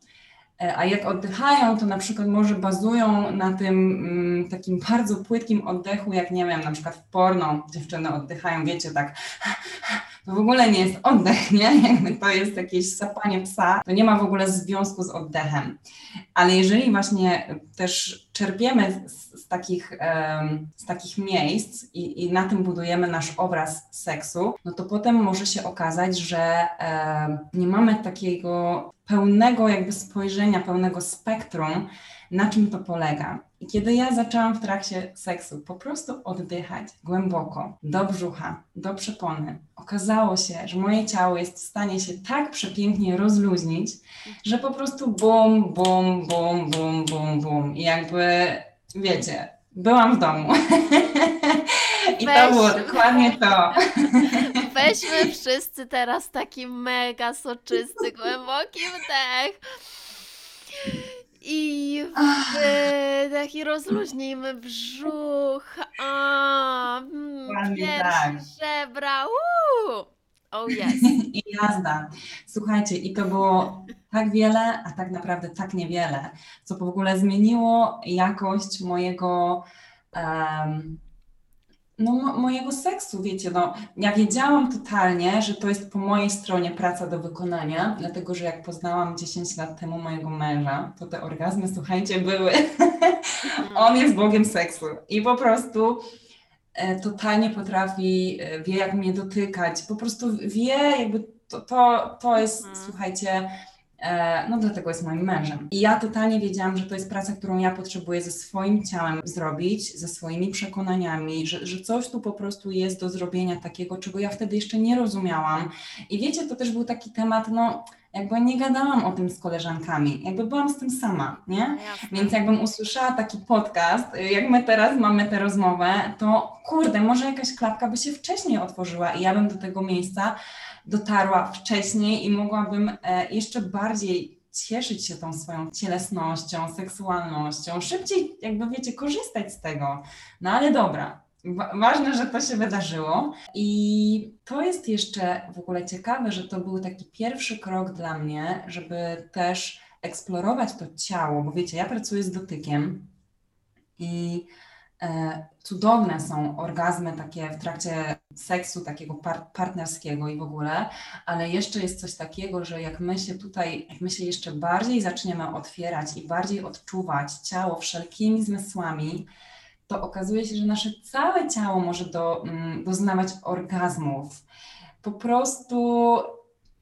e, a jak oddychają, to na przykład może bazują na tym mm, takim bardzo płytkim oddechu, jak nie wiem, na przykład w porno dziewczyny oddychają, wiecie, tak to w ogóle nie jest oddech, nie? Jakby to jest jakieś sapanie psa, to nie ma w ogóle związku z oddechem. Ale jeżeli właśnie też czerpiemy z, z takich, z takich miejsc i, i na tym budujemy nasz obraz seksu, no to potem może się okazać, że nie mamy takiego pełnego jakby spojrzenia, pełnego spektrum, na czym to polega. I kiedy ja zaczęłam w trakcie seksu po prostu oddychać głęboko, do brzucha, do przepony, okazało się, że moje ciało jest w stanie się tak przepięknie rozluźnić, że po prostu bum, bum, bum, bum, bum, bum. I jakby, wiecie, byłam w domu. I to było dokładnie to. Weźmy wszyscy teraz taki mega soczysty, głęboki wdech. I wydech i rozluźnijmy brzuch. A, mm, Dokładnie tak. żebra. Uuu. Oh yes. I jazda. Słuchajcie, i to było tak wiele, a tak naprawdę tak niewiele, co w ogóle zmieniło jakość mojego, em, no, mo- mojego seksu, wiecie, no, ja wiedziałam totalnie, że to jest po mojej stronie praca do wykonania, dlatego, że jak poznałam 10 lat temu mojego męża, to te orgazmy, słuchajcie, były, on jest Bogiem seksu i po prostu e, totalnie potrafi, e, wie jak mnie dotykać, po prostu wie jakby to, to, to jest, Mhm. słuchajcie, no dlatego jest moim mężem. I ja totalnie wiedziałam, że to jest praca, którą ja potrzebuję ze swoim ciałem zrobić, ze swoimi przekonaniami, że, że coś tu po prostu jest do zrobienia takiego, czego ja wtedy jeszcze nie rozumiałam. I wiecie, to też był taki temat, no jakby nie gadałam o tym z koleżankami, jakby byłam z tym sama, nie? Jasne. Więc jakbym usłyszała taki podcast, jak my teraz mamy tę rozmowę, to kurde, może jakaś klapka by się wcześniej otworzyła i ja bym do tego miejsca dotarła wcześniej i mogłabym e, jeszcze bardziej cieszyć się tą swoją cielesnością, seksualnością, szybciej jakby wiecie, korzystać z tego. No ale dobra. Wa- Ważne, że to się wydarzyło i to jest jeszcze w ogóle ciekawe, że to był taki pierwszy krok dla mnie, żeby też eksplorować to ciało, bo wiecie, ja pracuję z dotykiem i cudowne są orgazmy takie w trakcie seksu, takiego par partnerskiego i w ogóle, ale jeszcze jest coś takiego, że jak my się tutaj, jak my się jeszcze bardziej zaczniemy otwierać i bardziej odczuwać ciało wszelkimi zmysłami, to okazuje się, że nasze całe ciało może do, mm, doznawać orgazmów. Po prostu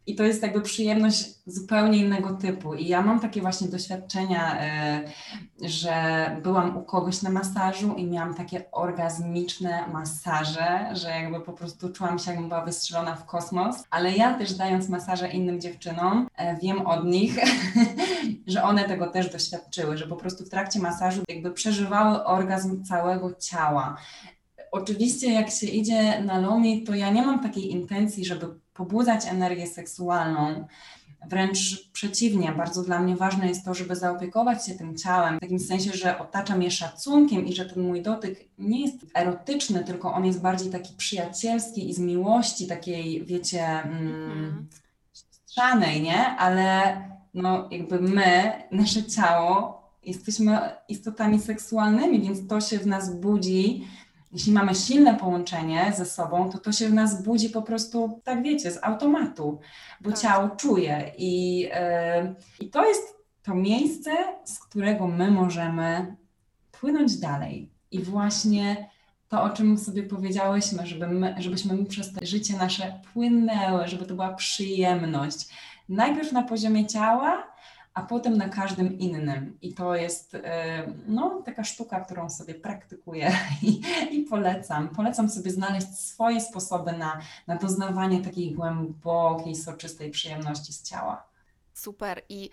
i to jest jakby przyjemność zupełnie innego typu. I ja mam takie właśnie doświadczenia, y, że byłam u kogoś na masażu i miałam takie orgazmiczne masaże, że jakby po prostu czułam się, jakbym była wystrzelona w kosmos. Ale ja też dając masaże innym dziewczynom, e, wiem od nich, że one tego też doświadczyły, że po prostu w trakcie masażu jakby przeżywały orgazm całego ciała. Oczywiście, jak się idzie na Lomi, to ja nie mam takiej intencji, żeby pobudzać energię seksualną. Wręcz przeciwnie, bardzo dla mnie ważne jest to, żeby zaopiekować się tym ciałem, w takim sensie, że otaczam je szacunkiem i że ten mój dotyk nie jest erotyczny, tylko on jest bardziej taki przyjacielski i z miłości takiej, wiecie, mm, strzanej, nie? Ale no, jakby my, nasze ciało, jesteśmy istotami seksualnymi, więc to się w nas budzi jeśli mamy silne połączenie ze sobą, to to się w nas budzi po prostu, tak wiecie, z automatu, bo Tak. ciało czuje. I, yy, I to jest to miejsce, z którego my możemy płynąć dalej. I właśnie to, o czym sobie powiedziałyśmy, żeby my, żebyśmy my przez to życie nasze płynęły, żeby to była przyjemność. Najpierw na poziomie ciała, a potem na każdym innym. I to jest y, no, taka sztuka, którą sobie praktykuję i, i polecam. Polecam sobie znaleźć swoje sposoby na, na doznawanie takiej głębokiej, soczystej przyjemności z ciała. Super. I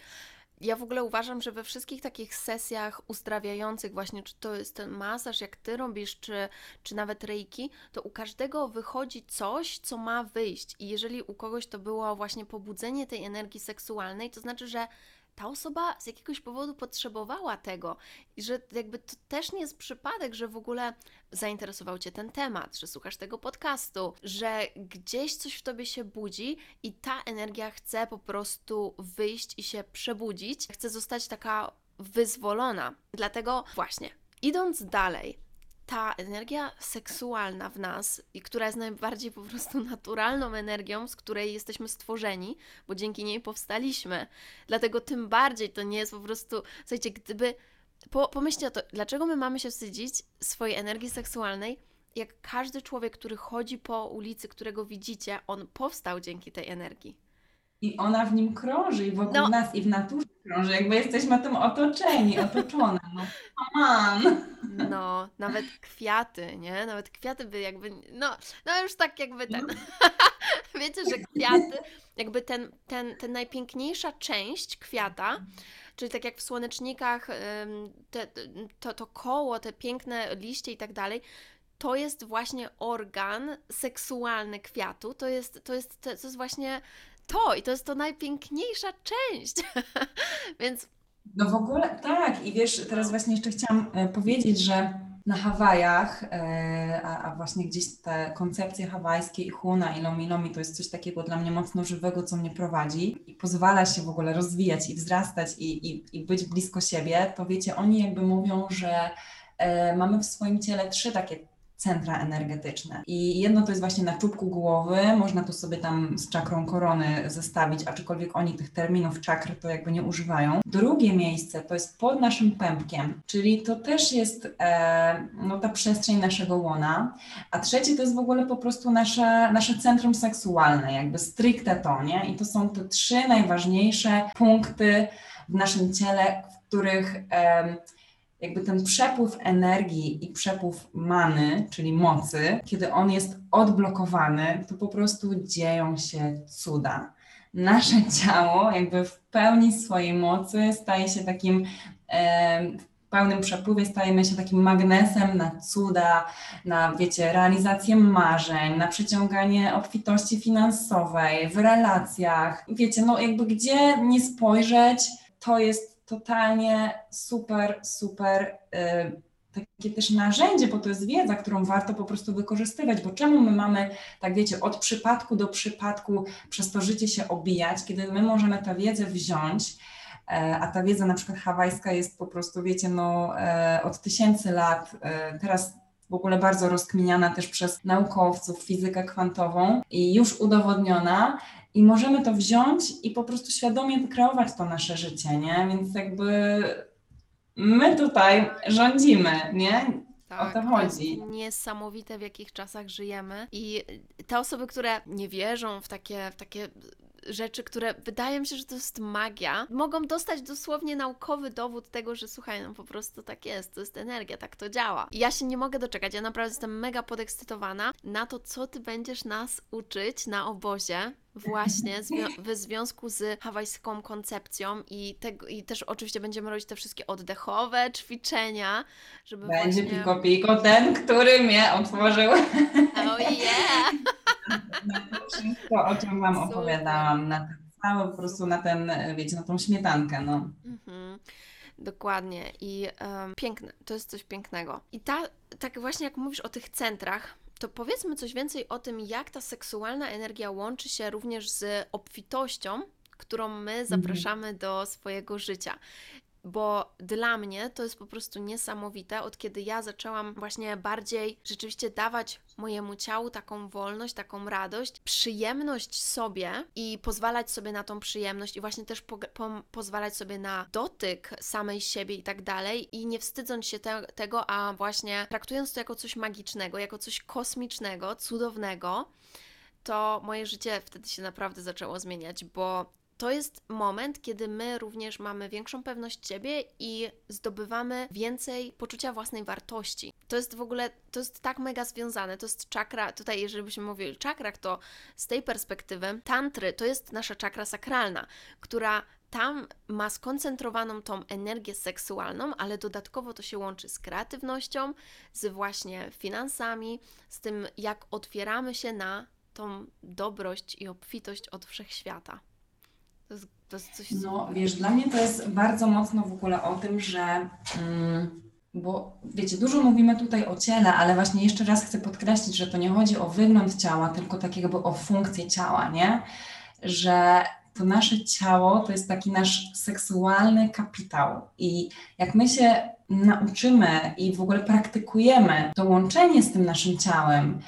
ja w ogóle uważam, że we wszystkich takich sesjach uzdrawiających, właśnie czy to jest ten masaż, jak ty robisz, czy, czy nawet reiki, to u każdego wychodzi coś, co ma wyjść. I jeżeli u kogoś to było właśnie pobudzenie tej energii seksualnej, to znaczy, że ta osoba z jakiegoś powodu potrzebowała tego i że jakby to też nie jest przypadek, że w ogóle zainteresował Cię ten temat, że słuchasz tego podcastu, że gdzieś coś w Tobie się budzi i ta energia chce po prostu wyjść i się przebudzić, chce zostać taka wyzwolona. Dlatego właśnie, idąc dalej, ta energia seksualna w nas, i która jest najbardziej po prostu naturalną energią, z której jesteśmy stworzeni, bo dzięki niej powstaliśmy. Dlatego tym bardziej to nie jest po prostu, słuchajcie, gdyby. Po, pomyślcie o to, dlaczego my mamy się wstydzić swojej energii seksualnej, jak każdy człowiek, który chodzi po ulicy, którego widzicie, on powstał dzięki tej energii. I ona w nim krąży i wokół No. nas i w naturze krąży, jakby jesteśmy tym otoczeni, otoczone. No, come on. No, nawet kwiaty, nie? Nawet kwiaty by jakby, no, no już tak jakby ten, wiecie, że kwiaty, jakby ten, ten, ten najpiękniejsza część kwiata, czyli tak jak w słonecznikach, te, to, to koło, te piękne liście i tak dalej, to jest właśnie organ seksualny kwiatu, to jest, to jest, to jest właśnie to i to jest to najpiękniejsza część, więc No w ogóle tak. I wiesz, teraz właśnie jeszcze chciałam e, powiedzieć, że na Hawajach, e, a, a właśnie gdzieś te koncepcje hawajskie i huna i lomi lomi to jest coś takiego dla mnie mocno żywego, co mnie prowadzi i pozwala się w ogóle rozwijać i wzrastać i, i, i być blisko siebie, to wiecie, oni jakby mówią, że e, mamy w swoim ciele trzy takie centra energetyczne. I jedno to jest właśnie na czubku głowy, można to sobie tam z czakrą korony zestawić, aczkolwiek oni tych terminów czakr to jakby nie używają. Drugie miejsce to jest pod naszym pępkiem, czyli to też jest e, no, ta przestrzeń naszego łona, a trzecie to jest w ogóle po prostu nasze, nasze centrum seksualne, jakby stricte to, nie? I to są te trzy najważniejsze punkty w naszym ciele, w których em, jakby ten przepływ energii i przepływ many, czyli mocy, kiedy on jest odblokowany, to po prostu dzieją się cuda. Nasze ciało, jakby w pełni swojej mocy, staje się takim, w pełnym przepływie, stajemy się takim magnesem na cuda, na, wiecie, realizację marzeń, na przyciąganie obfitości finansowej, w relacjach. Wiecie, no jakby gdzie nie spojrzeć, to jest totalnie super, super y, takie też narzędzie, bo to jest wiedza, którą warto po prostu wykorzystywać, bo czemu my mamy, tak wiecie, od przypadku do przypadku przez to życie się obijać, kiedy my możemy tę wiedzę wziąć, e, a ta wiedza na przykład hawajska jest po prostu, wiecie, no e, od tysięcy lat, e, teraz w ogóle bardzo rozkminiana też przez naukowców, fizykę kwantową i już udowodniona, i możemy to wziąć i po prostu świadomie kreować to nasze życie, nie? Więc jakby my tutaj rządzimy, nie? O to Tak, jest chodzi. niesamowite, w jakich czasach żyjemy. I te osoby, które nie wierzą w takie, w takie rzeczy, które wydaje mi się, że to jest magia, mogą dostać dosłownie naukowy dowód tego, że słuchaj, no po prostu tak jest, to jest energia, tak to działa. I ja się nie mogę doczekać, ja naprawdę jestem mega podekscytowana na to, co ty będziesz nas uczyć na obozie. Właśnie w związku z hawajską koncepcją i, tego, i też oczywiście będziemy robić te wszystkie oddechowe ćwiczenia, żeby Będzie właśnie... Piko Piko ten, który mnie otworzył. Oh yeah! na to wszystko, o czym Wam Super. opowiadałam, na ten cały, po prostu na ten, wiecie, na tą śmietankę, no. Mhm. Dokładnie i em, piękne, to jest coś pięknego. I ta, tak właśnie jak mówisz o tych centrach, to powiedzmy coś więcej o tym, jak ta seksualna energia łączy się również z obfitością, którą my zapraszamy do swojego życia. Bo dla mnie to jest po prostu niesamowite, od kiedy ja zaczęłam właśnie bardziej rzeczywiście dawać mojemu ciału taką wolność, taką radość, przyjemność sobie i pozwalać sobie na tą przyjemność i właśnie też po, po, pozwalać sobie na dotyk samej siebie i tak dalej i nie wstydząc się te, tego, a właśnie traktując to jako coś magicznego, jako coś kosmicznego, cudownego, to moje życie wtedy się naprawdę zaczęło zmieniać, bo to jest moment, kiedy my również mamy większą pewność siebie i zdobywamy więcej poczucia własnej wartości. To jest w ogóle, to jest tak mega związane, to jest czakra, tutaj jeżeli byśmy mówili o czakrach, to z tej perspektywy tantry to jest nasza czakra sakralna, która tam ma skoncentrowaną tą energię seksualną, ale dodatkowo to się łączy z kreatywnością, z właśnie finansami, z tym jak otwieramy się na tą dobrość i obfitość od wszechświata. To jest, to jest coś No, super. wiesz, dla mnie to jest bardzo mocno w ogóle o tym, że, mm, bo wiecie, dużo mówimy tutaj o ciele, ale właśnie jeszcze raz chcę podkreślić, że to nie chodzi o wygląd ciała, tylko tak jakby o funkcję ciała, nie? Że to nasze ciało to jest taki nasz seksualny kapitał i jak my się nauczymy i w ogóle praktykujemy to łączenie z tym naszym ciałem,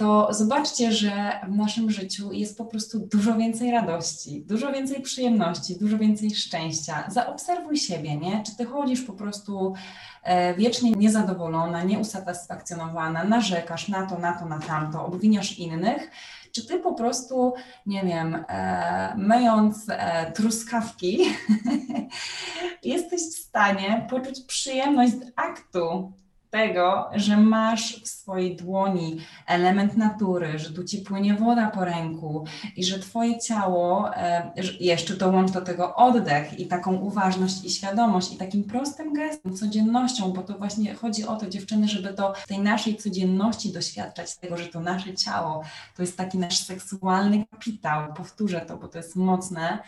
to zobaczcie, że w naszym życiu jest po prostu dużo więcej radości, dużo więcej przyjemności, dużo więcej szczęścia. Zaobserwuj siebie, nie? Czy ty chodzisz po prostu e, wiecznie niezadowolona, nieusatysfakcjonowana, narzekasz na to, na to, na tamto, obwiniasz innych, czy ty po prostu, nie wiem, e, myjąc e, truskawki, jesteś w stanie poczuć przyjemność z aktu tego, że masz w swojej dłoni element natury, że tu ci płynie woda po ręku i że twoje ciało, e, jeszcze dołącz do tego oddech i taką uważność i świadomość i takim prostym gestem, codziennością, bo to właśnie chodzi o to, dziewczyny, żeby do tej naszej codzienności doświadczać tego, że to nasze ciało to jest taki nasz seksualny kapitał. Powtórzę to, bo to jest mocne.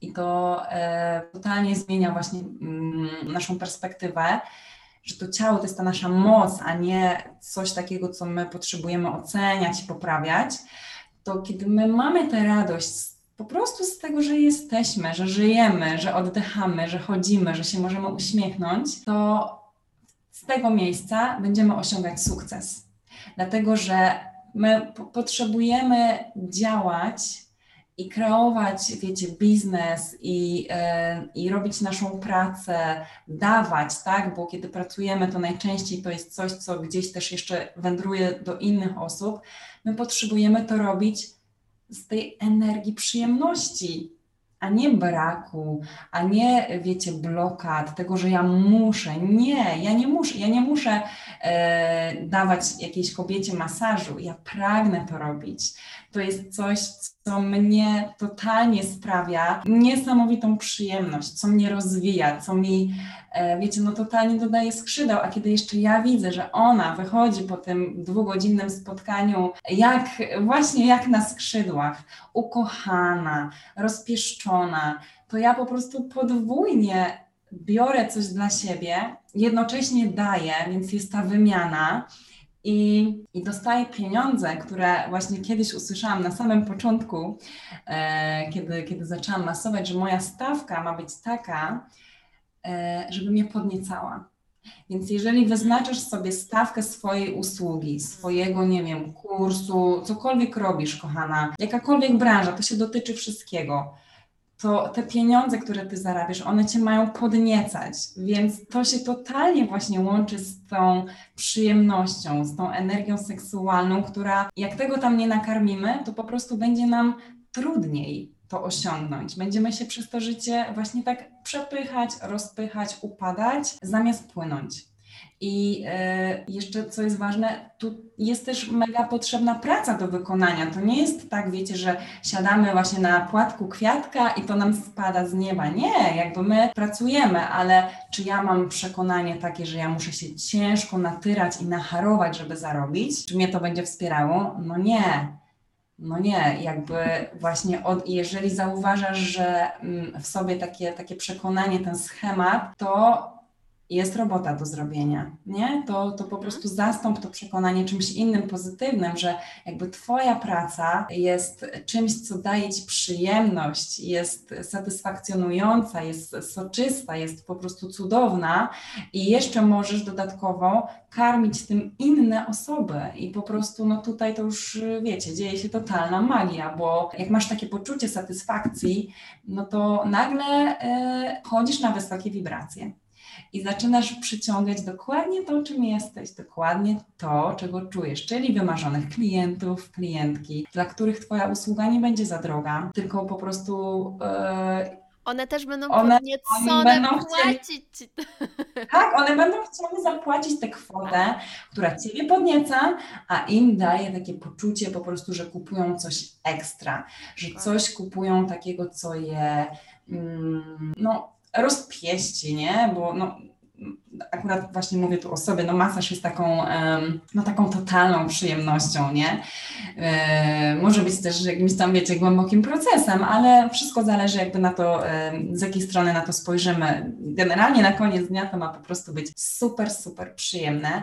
I to e, totalnie zmienia właśnie mm, naszą perspektywę że to ciało to jest ta nasza moc, a nie coś takiego, co my potrzebujemy oceniać i poprawiać, to kiedy my mamy tę radość po prostu z tego, że jesteśmy, że żyjemy, że oddychamy, że chodzimy, że się możemy uśmiechnąć, to z tego miejsca będziemy osiągać sukces. Dlatego, że my po- potrzebujemy działać i kreować, wiecie, biznes i, e, i robić naszą pracę, dawać, tak? Bo kiedy pracujemy, to najczęściej to jest coś, co gdzieś też jeszcze wędruje do innych osób. My potrzebujemy to robić z tej energii przyjemności, a nie braku, a nie, wiecie, blokad, tego, że ja muszę. Nie, ja nie muszę. Ja nie muszę e, dawać jakiejś kobiecie masażu. Ja pragnę to robić. To jest coś, co mnie totalnie sprawia niesamowitą przyjemność, co mnie rozwija, co mi, e, wiecie, no totalnie dodaje skrzydeł, a kiedy jeszcze ja widzę, że ona wychodzi po tym dwugodzinnym spotkaniu, jak właśnie jak na skrzydłach, ukochana, rozpieszczona, to ja po prostu podwójnie biorę coś dla siebie, jednocześnie daję, więc jest ta wymiana. I, I dostaję pieniądze, które właśnie kiedyś usłyszałam na samym początku, e, kiedy, kiedy zaczęłam masować, że moja stawka ma być taka, e, żeby mnie podniecała. Więc jeżeli wyznaczasz sobie stawkę swojej usługi, swojego, nie wiem, kursu, cokolwiek robisz, kochana, jakakolwiek branża, to się dotyczy wszystkiego, to te pieniądze, które ty zarabiasz, one cię mają podniecać. Więc to się totalnie właśnie łączy z tą przyjemnością, z tą energią seksualną, która jak tego tam nie nakarmimy, to po prostu będzie nam trudniej. to osiągnąć. Będziemy się przez to życie właśnie tak przepychać, rozpychać, upadać, zamiast płynąć. I e, jeszcze co jest ważne, tu jest też mega potrzebna praca do wykonania. To nie jest tak, wiecie, że siadamy właśnie na płatku kwiatka i to nam spada z nieba. Nie, jakby my pracujemy, ale czy ja mam przekonanie takie, że ja muszę się ciężko natyrać i nacharować, żeby zarobić? Czy mnie to będzie wspierało? No nie. No nie, jakby właśnie od, jeżeli zauważasz, że mm, w sobie takie, takie przekonanie, ten schemat, to jest robota do zrobienia, nie? To, to po prostu zastąp to przekonanie czymś innym, pozytywnym, że jakby Twoja praca jest czymś, co daje Ci przyjemność, jest satysfakcjonująca, jest soczysta, jest po prostu cudowna i jeszcze możesz dodatkowo karmić tym inne osoby. I po prostu no tutaj to już wiecie, dzieje się totalna magia, bo jak masz takie poczucie satysfakcji, no to nagle y, chodzisz na wysokie wibracje i zaczynasz przyciągać dokładnie to, czym jesteś, dokładnie to, czego czujesz, czyli wymarzonych klientów, klientki, dla których Twoja usługa nie będzie za droga, tylko po prostu. Yy, one też będą one, podniecone one będą płacić ci. Tak, one będą chciały zapłacić tę kwotę, która Ciebie podnieca, a im daje takie poczucie po prostu, że kupują coś ekstra, że coś kupują takiego, co je mm, no, rozpieści, nie? Bo no, akurat właśnie mówię tu o sobie, no masaż jest taką, no taką totalną przyjemnością, nie? E, może być też jakimś tam, wiecie, głębokim procesem, ale wszystko zależy jakby na to, z jakiej strony na to spojrzymy. Generalnie na koniec dnia to ma po prostu być super, super przyjemne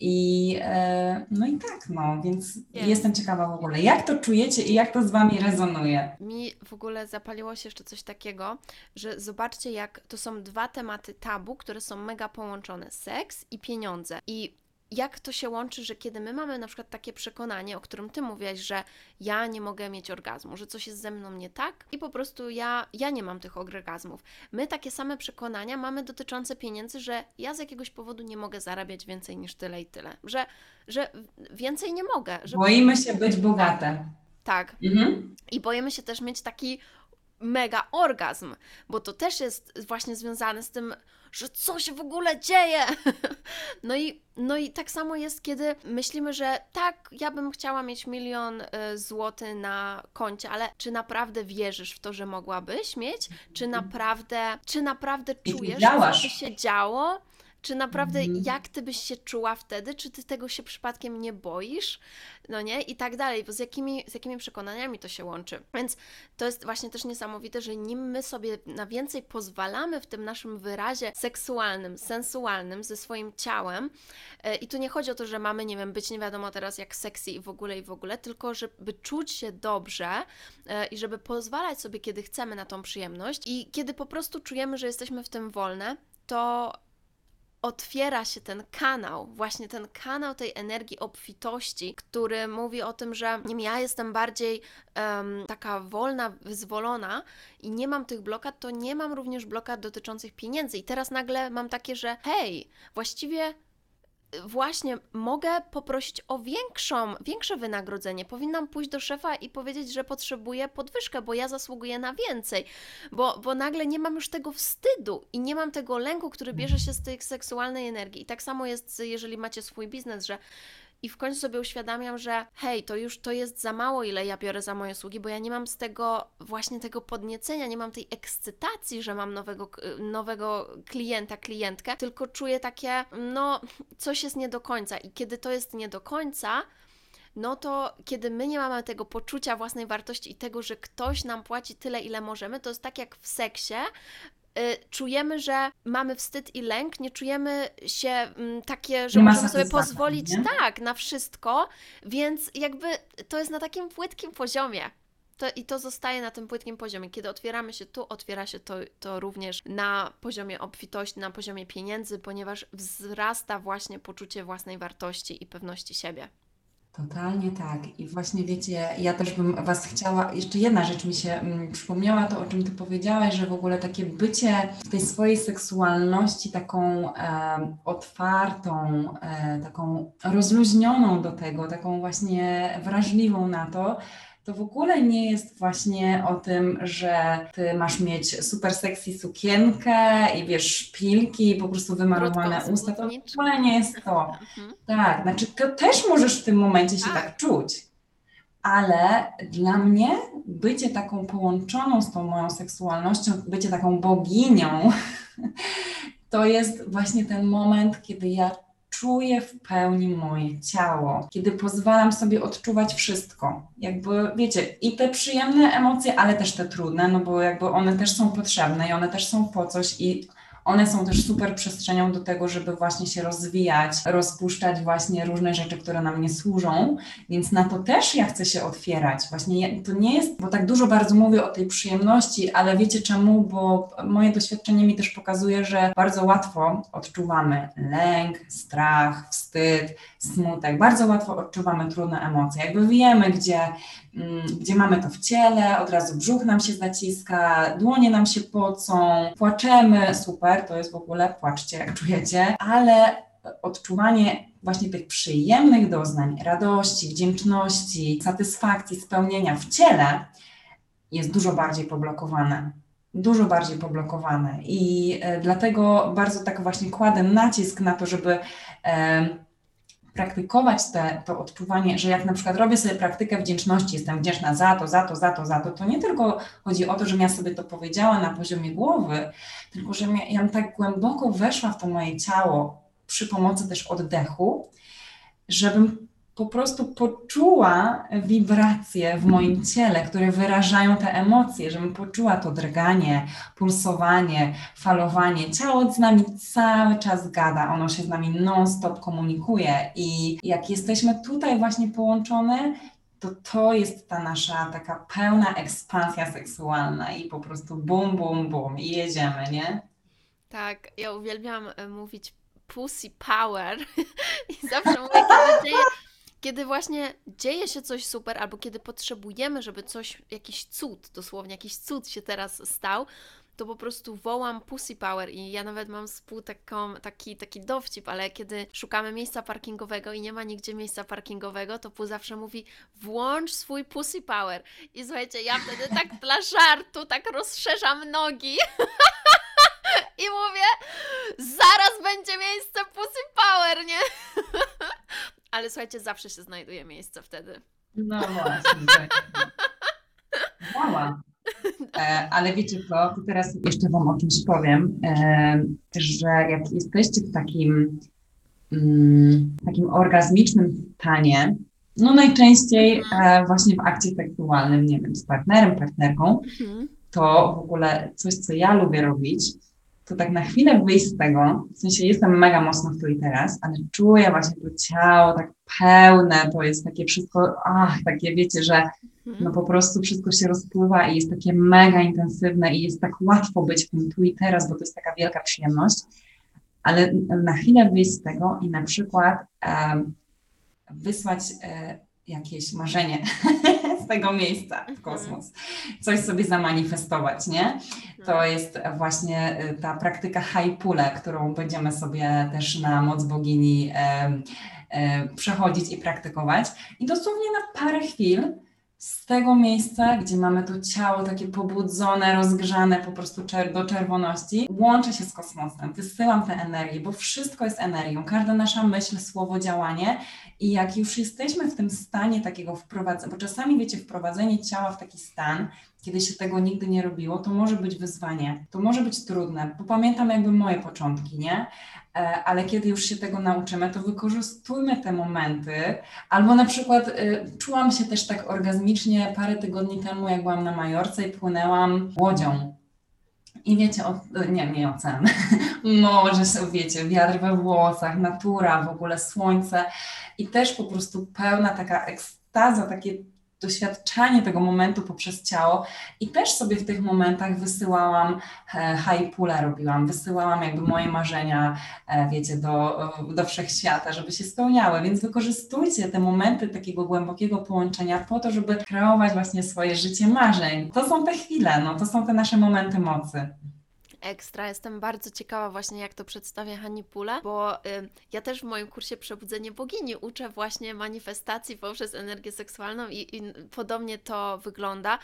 i e, no i tak, no, więc jestem ciekawa w ogóle, jak to czujecie i jak to z Wami rezonuje? Mi w ogóle zapaliło się jeszcze coś takiego, że zobaczcie, jak to są dwa tematy tabu, które są mega połączone: seks i pieniądze. I jak to się łączy, że kiedy my mamy na przykład takie przekonanie, o którym ty mówiłaś, że ja nie mogę mieć orgazmu, że coś jest ze mną nie tak i po prostu ja, ja nie mam tych orgazmów. My takie same przekonania mamy dotyczące pieniędzy, że ja z jakiegoś powodu nie mogę zarabiać więcej niż tyle i tyle, że, że więcej nie mogę. Że... Boimy się być bogate. Tak. Mhm. I boimy się też mieć taki mega orgazm, bo to też jest właśnie związane z tym, że co się w ogóle dzieje. No i, no i tak samo jest, kiedy myślimy, że tak, ja bym chciała mieć milion y, złotych na koncie, ale czy naprawdę wierzysz w to, że mogłabyś mieć? Czy mhm. naprawdę, czy naprawdę czujesz, co by się działo? Czy naprawdę, mhm. jak ty byś się czuła wtedy? Czy ty tego się przypadkiem nie boisz? No nie? I tak dalej, bo z jakimi, z jakimi przekonaniami to się łączy. Więc to jest właśnie też niesamowite, że nim my sobie na więcej pozwalamy w tym naszym wyrazie seksualnym, sensualnym, ze swoim ciałem, e, i tu nie chodzi o to, że mamy, nie wiem, być nie wiadomo teraz jak sexy i w ogóle i w ogóle, tylko żeby czuć się dobrze e, i żeby pozwalać sobie, kiedy chcemy na tą przyjemność i kiedy po prostu czujemy, że jesteśmy w tym wolne, to otwiera się ten kanał, właśnie ten kanał tej energii obfitości, który mówi o tym, że nie ja jestem bardziej um, taka wolna, wyzwolona i nie mam tych blokad, to nie mam również blokad dotyczących pieniędzy. I teraz nagle mam takie, że hej, właściwie właśnie mogę poprosić o większą, większe wynagrodzenie. Powinnam pójść do szefa i powiedzieć, że potrzebuję podwyżkę, bo ja zasługuję na więcej. Bo, bo nagle nie mam już tego wstydu i nie mam tego lęku, który bierze się z tej seksualnej energii. I tak samo jest, jeżeli macie swój biznes, że i w końcu sobie uświadamiam, że hej, to już to jest za mało, ile ja biorę za moje usługi, bo ja nie mam z tego właśnie tego podniecenia, nie mam tej ekscytacji, że mam nowego, nowego klienta, klientkę, tylko czuję takie, no, coś jest nie do końca. I kiedy to jest nie do końca, no to kiedy my nie mamy tego poczucia własnej wartości i tego, że ktoś nam płaci tyle, ile możemy, to jest tak jak w seksie, czujemy, że mamy wstyd i lęk, nie czujemy się mm, takie, że możemy sobie pozwolić nie? tak na wszystko, więc jakby to jest na takim płytkim poziomie. To, I to zostaje na tym płytkim poziomie. Kiedy otwieramy się tu, otwiera się to, to również na poziomie obfitości, na poziomie pieniędzy, ponieważ wzrasta właśnie poczucie własnej wartości i pewności siebie. Totalnie tak. I właśnie wiecie, ja też bym Was chciała, jeszcze jedna rzecz mi się mm, przypomniała, to o czym Ty powiedziałaś, że w ogóle takie bycie w tej swojej seksualności taką e, otwartą, e, taką rozluźnioną do tego, taką właśnie wrażliwą na to, to w ogóle nie jest właśnie o tym, że ty masz mieć super sexy sukienkę i wiesz, szpilki i po prostu wymarowane usta. To w ogóle nie jest to. Mhm. Tak, znaczy to też możesz w tym momencie się Tak. tak czuć. Ale dla mnie bycie taką połączoną z tą moją seksualnością, bycie taką boginią, to jest właśnie ten moment, kiedy ja czuję w pełni moje ciało, kiedy pozwalam sobie odczuwać wszystko. Jakby, wiecie, i te przyjemne emocje, ale też te trudne, no bo jakby one też są potrzebne i one też są po coś i one są też super przestrzenią do tego, żeby właśnie się rozwijać, rozpuszczać właśnie różne rzeczy, które nam nie służą, więc na to też ja chcę się otwierać. Właśnie to nie jest, bo tak dużo bardzo mówię o tej przyjemności, ale wiecie czemu? Bo moje doświadczenie mi też pokazuje, że bardzo łatwo odczuwamy lęk, strach, wstyd, smutek. Bardzo łatwo odczuwamy trudne emocje. Jakby wiemy, gdzie, gdzie mamy to w ciele, od razu brzuch nam się zaciska, dłonie nam się pocą, płaczemy, super, to jest w ogóle, płaczcie jak czujecie, ale odczuwanie właśnie tych przyjemnych doznań, radości, wdzięczności, satysfakcji, spełnienia w ciele jest dużo bardziej poblokowane. Dużo bardziej poblokowane. I e, dlatego bardzo tak właśnie kładę nacisk na to, żeby praktykować te, to odczuwanie, że jak na przykład robię sobie praktykę wdzięczności, jestem wdzięczna za to, za to, za to, za to, to nie tylko chodzi o to, żebym ja sobie to powiedziała na poziomie głowy, tylko że ja, ja tak głęboko weszła w to moje ciało przy pomocy też oddechu, żebym po prostu poczuła wibracje w moim ciele, które wyrażają te emocje, żebym poczuła to drganie, pulsowanie, falowanie. Ciało z nami cały czas gada, ono się z nami non-stop komunikuje i jak jesteśmy tutaj właśnie połączone, to to jest ta nasza taka pełna ekspansja seksualna i po prostu bum, bum, bum i jedziemy, nie? Tak, ja uwielbiam e, mówić pussy power i zawsze mówię, kiedy dzieje, kiedy właśnie dzieje się coś super, albo kiedy potrzebujemy, żeby coś, jakiś cud, dosłownie jakiś cud się teraz stał, to po prostu wołam pussy power i ja nawet mam współ taką, taki, taki dowcip, ale kiedy szukamy miejsca parkingowego i nie ma nigdzie miejsca parkingowego, to pół zawsze mówi włącz swój pussy power. I słuchajcie, ja wtedy tak dla żartu, tak rozszerzam nogi i mówię, zaraz będzie miejsce Pussy Power, nie? Ale słuchajcie, zawsze się znajduje miejsce wtedy. No właśnie. tak. Działa. E, ale wiecie co, to teraz jeszcze Wam o czymś powiem, e, że jak jesteście w takim, mm, takim orgazmicznym stanie, no najczęściej e, właśnie w akcie seksualnym, nie wiem, z partnerem, partnerką, to w ogóle coś, co ja lubię robić, to tak na chwilę wyjść z tego, w sensie jestem mega mocno w tu i teraz, ale czuję właśnie to ciało tak pełne, to jest takie wszystko, ach, takie wiecie, że no po prostu wszystko się rozpływa i jest takie mega intensywne i jest tak łatwo być w tym tu i teraz, bo to jest taka wielka przyjemność, ale na chwilę wyjść z tego i na przykład wysłać e, jakieś marzenie z tego miejsca w kosmos, coś sobie zamanifestować, nie? To jest właśnie y, ta praktyka Haipule, którą będziemy sobie też na moc bogini em, e, przechodzić i praktykować. I dosłownie na parę chwil z tego miejsca, gdzie mamy to ciało takie pobudzone, rozgrzane po prostu czer- do czerwoności, łączę się z kosmosem, wysyłam tę energię, bo wszystko jest energią. Każda nasza myśl, słowo, działanie. I jak już jesteśmy w tym stanie takiego wprowadzenia, bo czasami wiecie, wprowadzenie ciała w taki stan, kiedy się tego nigdy nie robiło, to może być wyzwanie, to może być trudne, bo pamiętam jakby moje początki, nie? E, Ale kiedy już się tego nauczymy, to wykorzystujmy te momenty, albo na przykład y, czułam się też tak orgazmicznie parę tygodni temu, jak byłam na Majorce i płynęłam łodzią. I wiecie, o, nie, nie ocean, morze, wiecie, wiatr we włosach, natura, w ogóle słońce. I też po prostu pełna taka ekstaza, takie doświadczanie tego momentu poprzez ciało i też sobie w tych momentach wysyłałam e, high pula robiłam, wysyłałam jakby moje marzenia, e, wiecie, do, do wszechświata, żeby się spełniały, więc wykorzystujcie te momenty takiego głębokiego połączenia po to, żeby kreować właśnie swoje życie marzeń. To są te chwile, no, to są te nasze momenty mocy. Ekstra, jestem bardzo ciekawa właśnie jak to przedstawia Hani Pula, bo y, ja też w moim kursie Przebudzenie Bogini uczę właśnie manifestacji poprzez energię seksualną i, i podobnie to wygląda,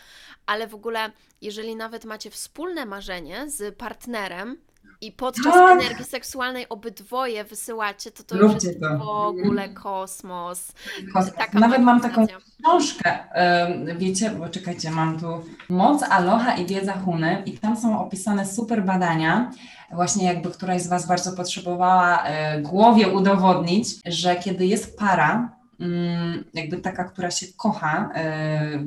ale w ogóle jeżeli nawet macie wspólne marzenie z partnerem i podczas Tak. energii seksualnej obydwoje wysyłacie, to to już Róbcie jest to. w ogóle kosmos. Taka Nawet mam taką książkę, wiecie, bo czekajcie, mam tu Moc, Aloha i Wiedza Huny i tam są opisane super badania, właśnie jakby któraś z Was bardzo potrzebowała e, głowie udowodnić, że kiedy jest para, mm, jakby taka, która się kocha, e,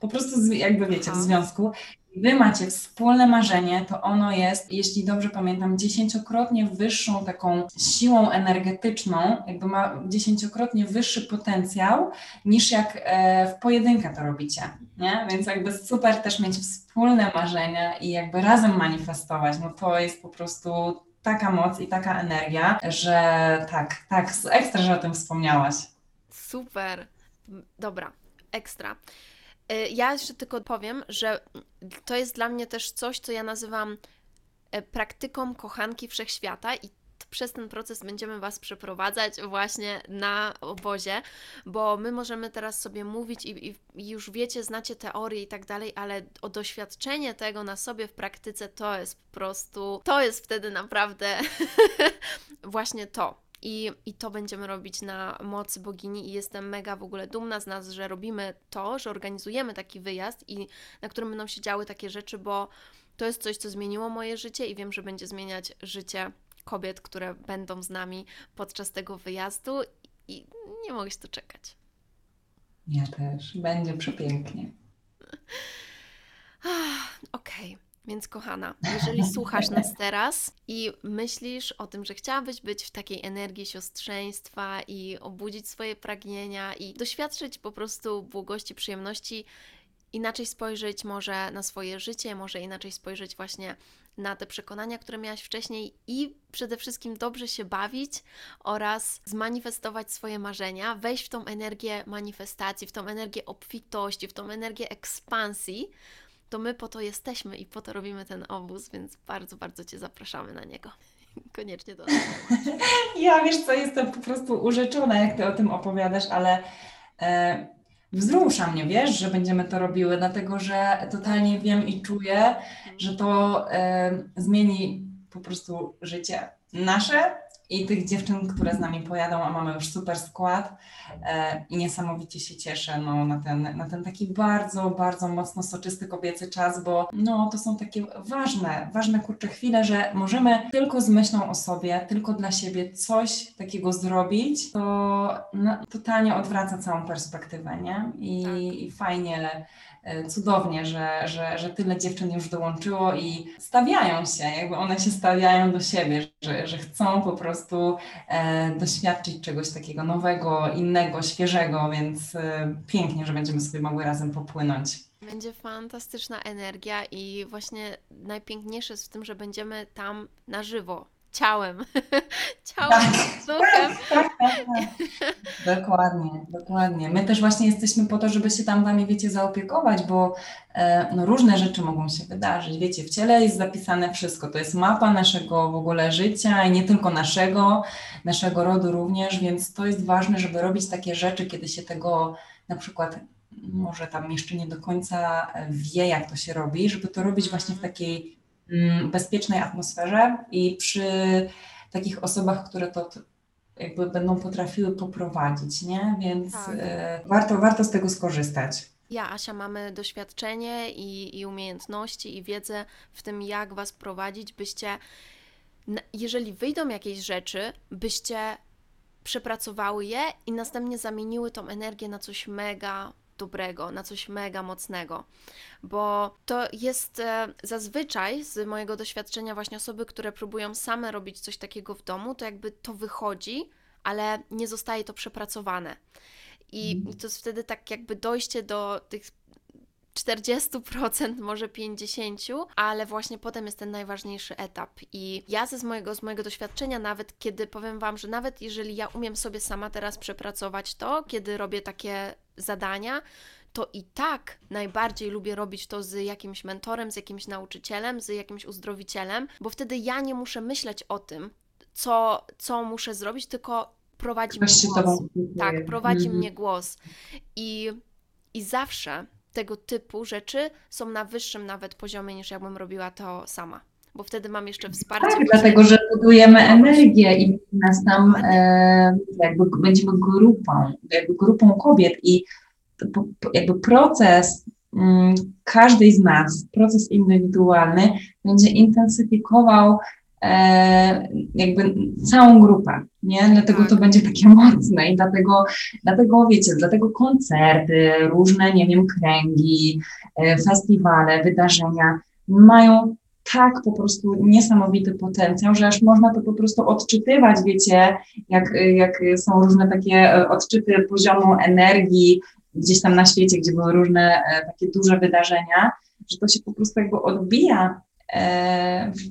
po prostu jakby wiecie, w związku, Wy macie wspólne marzenie, to ono jest, jeśli dobrze pamiętam, dziesięciokrotnie wyższą taką siłą energetyczną, jakby ma dziesięciokrotnie wyższy potencjał niż jak e, w pojedynkę to robicie, nie? Więc jakby super też mieć wspólne marzenia i jakby razem manifestować, no to jest po prostu taka moc i taka energia, że tak, tak, ekstra, że o tym wspomniałaś. Super. Dobra, ekstra. Y, Ja jeszcze tylko powiem, że to jest dla mnie też coś, co ja nazywam e, praktyką kochanki wszechświata i przez ten proces będziemy Was przeprowadzać właśnie na obozie, bo my możemy teraz sobie mówić i, i już wiecie, znacie teorię i tak dalej, ale o doświadczenie tego na sobie w praktyce to jest po prostu, to jest wtedy naprawdę właśnie to. I, I to będziemy robić na mocy bogini i jestem mega w ogóle dumna z nas, że robimy to, że organizujemy taki wyjazd i na którym będą się działy takie rzeczy, bo to jest coś, co zmieniło moje życie i wiem, że będzie zmieniać życie kobiet, które będą z nami podczas tego wyjazdu i nie mogę się doczekać. Ja też. Będzie przepięknie. Okej, więc kochana, jeżeli słuchasz nas teraz i myślisz o tym, że chciałabyś być w takiej energii siostrzeństwa i obudzić swoje pragnienia i doświadczyć po prostu błogości, przyjemności, inaczej spojrzeć może na swoje życie, może inaczej spojrzeć właśnie na te przekonania, które miałaś wcześniej i przede wszystkim dobrze się bawić oraz zmanifestować swoje marzenia, wejść w tą energię manifestacji, w tą energię obfitości, w tą energię ekspansji, to my po to jesteśmy i po to robimy ten obóz, więc bardzo, bardzo Cię zapraszamy na niego. Koniecznie do nas. Ja wiesz co, jestem po prostu urzeczona, jak ty o tym opowiadasz, ale e, wzrusza mnie, wiesz, że będziemy to robiły, dlatego że totalnie wiem i czuję, że to e, zmieni po prostu życie nasze i tych dziewczyn, które z nami pojadą, a mamy już super skład e, i niesamowicie się cieszę no, na, ten, na ten taki bardzo, bardzo mocno soczysty kobiecy czas, bo no, to są takie ważne, ważne kurcze chwile, że możemy tylko z myślą o sobie, tylko dla siebie coś takiego zrobić, to no, totalnie odwraca całą perspektywę, nie? I, Tak. i fajnie, cudownie, że, że, że tyle dziewczyn już dołączyło i stawiają się, jakby one się stawiają do siebie, że, że chcą po prostu e, doświadczyć czegoś takiego nowego, innego, świeżego, więc e, pięknie, że będziemy sobie mogły razem popłynąć. Będzie fantastyczna energia i właśnie najpiękniejsze jest w tym, że będziemy tam na żywo, ciałem, ciałem, duchem. Tak, tak, tak. Dokładnie, dokładnie. My też właśnie jesteśmy po to, żeby się tam wami, wiecie, zaopiekować, bo e, no, różne rzeczy mogą się wydarzyć. Wiecie, w ciele jest zapisane wszystko. To jest mapa naszego w ogóle życia i nie tylko naszego, naszego rodu również, więc to jest ważne, żeby robić takie rzeczy, kiedy się tego na przykład może tam jeszcze nie do końca wie, jak to się robi, żeby to robić właśnie w takiej mm, bezpiecznej atmosferze i przy takich osobach, które to jakby będą potrafiły poprowadzić, nie? Więc Tak. e, warto, warto z tego skorzystać. Ja, Asia, mamy doświadczenie i, i umiejętności i wiedzę w tym, jak Was prowadzić, byście, jeżeli wyjdą jakieś rzeczy, byście przepracowały je i następnie zamieniły tą energię na coś mega dobrego, na coś mega mocnego. Bo to jest e, zazwyczaj z mojego doświadczenia właśnie osoby, które próbują same robić coś takiego w domu, to jakby to wychodzi, ale nie zostaje to przepracowane. I, i to jest wtedy tak jakby dojście do tych 40%, może 50%, ale właśnie potem jest ten najważniejszy etap. I ja ze z mojego, z mojego doświadczenia, nawet kiedy powiem Wam, że nawet jeżeli ja umiem sobie sama teraz przepracować to, kiedy robię takie zadania, to i tak najbardziej lubię robić to z jakimś mentorem, z jakimś nauczycielem, z jakimś uzdrowicielem, bo wtedy ja nie muszę myśleć o tym, co, co muszę zrobić, tylko prowadzi mnie głos. Tak, prowadzi Mhm. mnie głos. I, I zawsze tego typu rzeczy są na wyższym nawet poziomie niż jakbym robiła to sama. Bo wtedy mam jeszcze wsparcie. Tak, dlatego że budujemy energię i nas tam e, jakby będziemy grupą, jakby grupą kobiet i jakby proces mm, każdej z nas, proces indywidualny będzie intensyfikował e, jakby całą grupę, nie? Dlatego Tak. to będzie takie mocne i dlatego, dlatego wiecie, dlatego koncerty, różne, nie wiem, kręgi, e, festiwale, wydarzenia mają tak po prostu niesamowity potencjał, że aż można to po prostu odczytywać, wiecie, jak, jak są różne takie e, odczyty poziomu energii gdzieś tam na świecie, gdzie były różne e, takie duże wydarzenia, że to się po prostu jakby odbija e, w,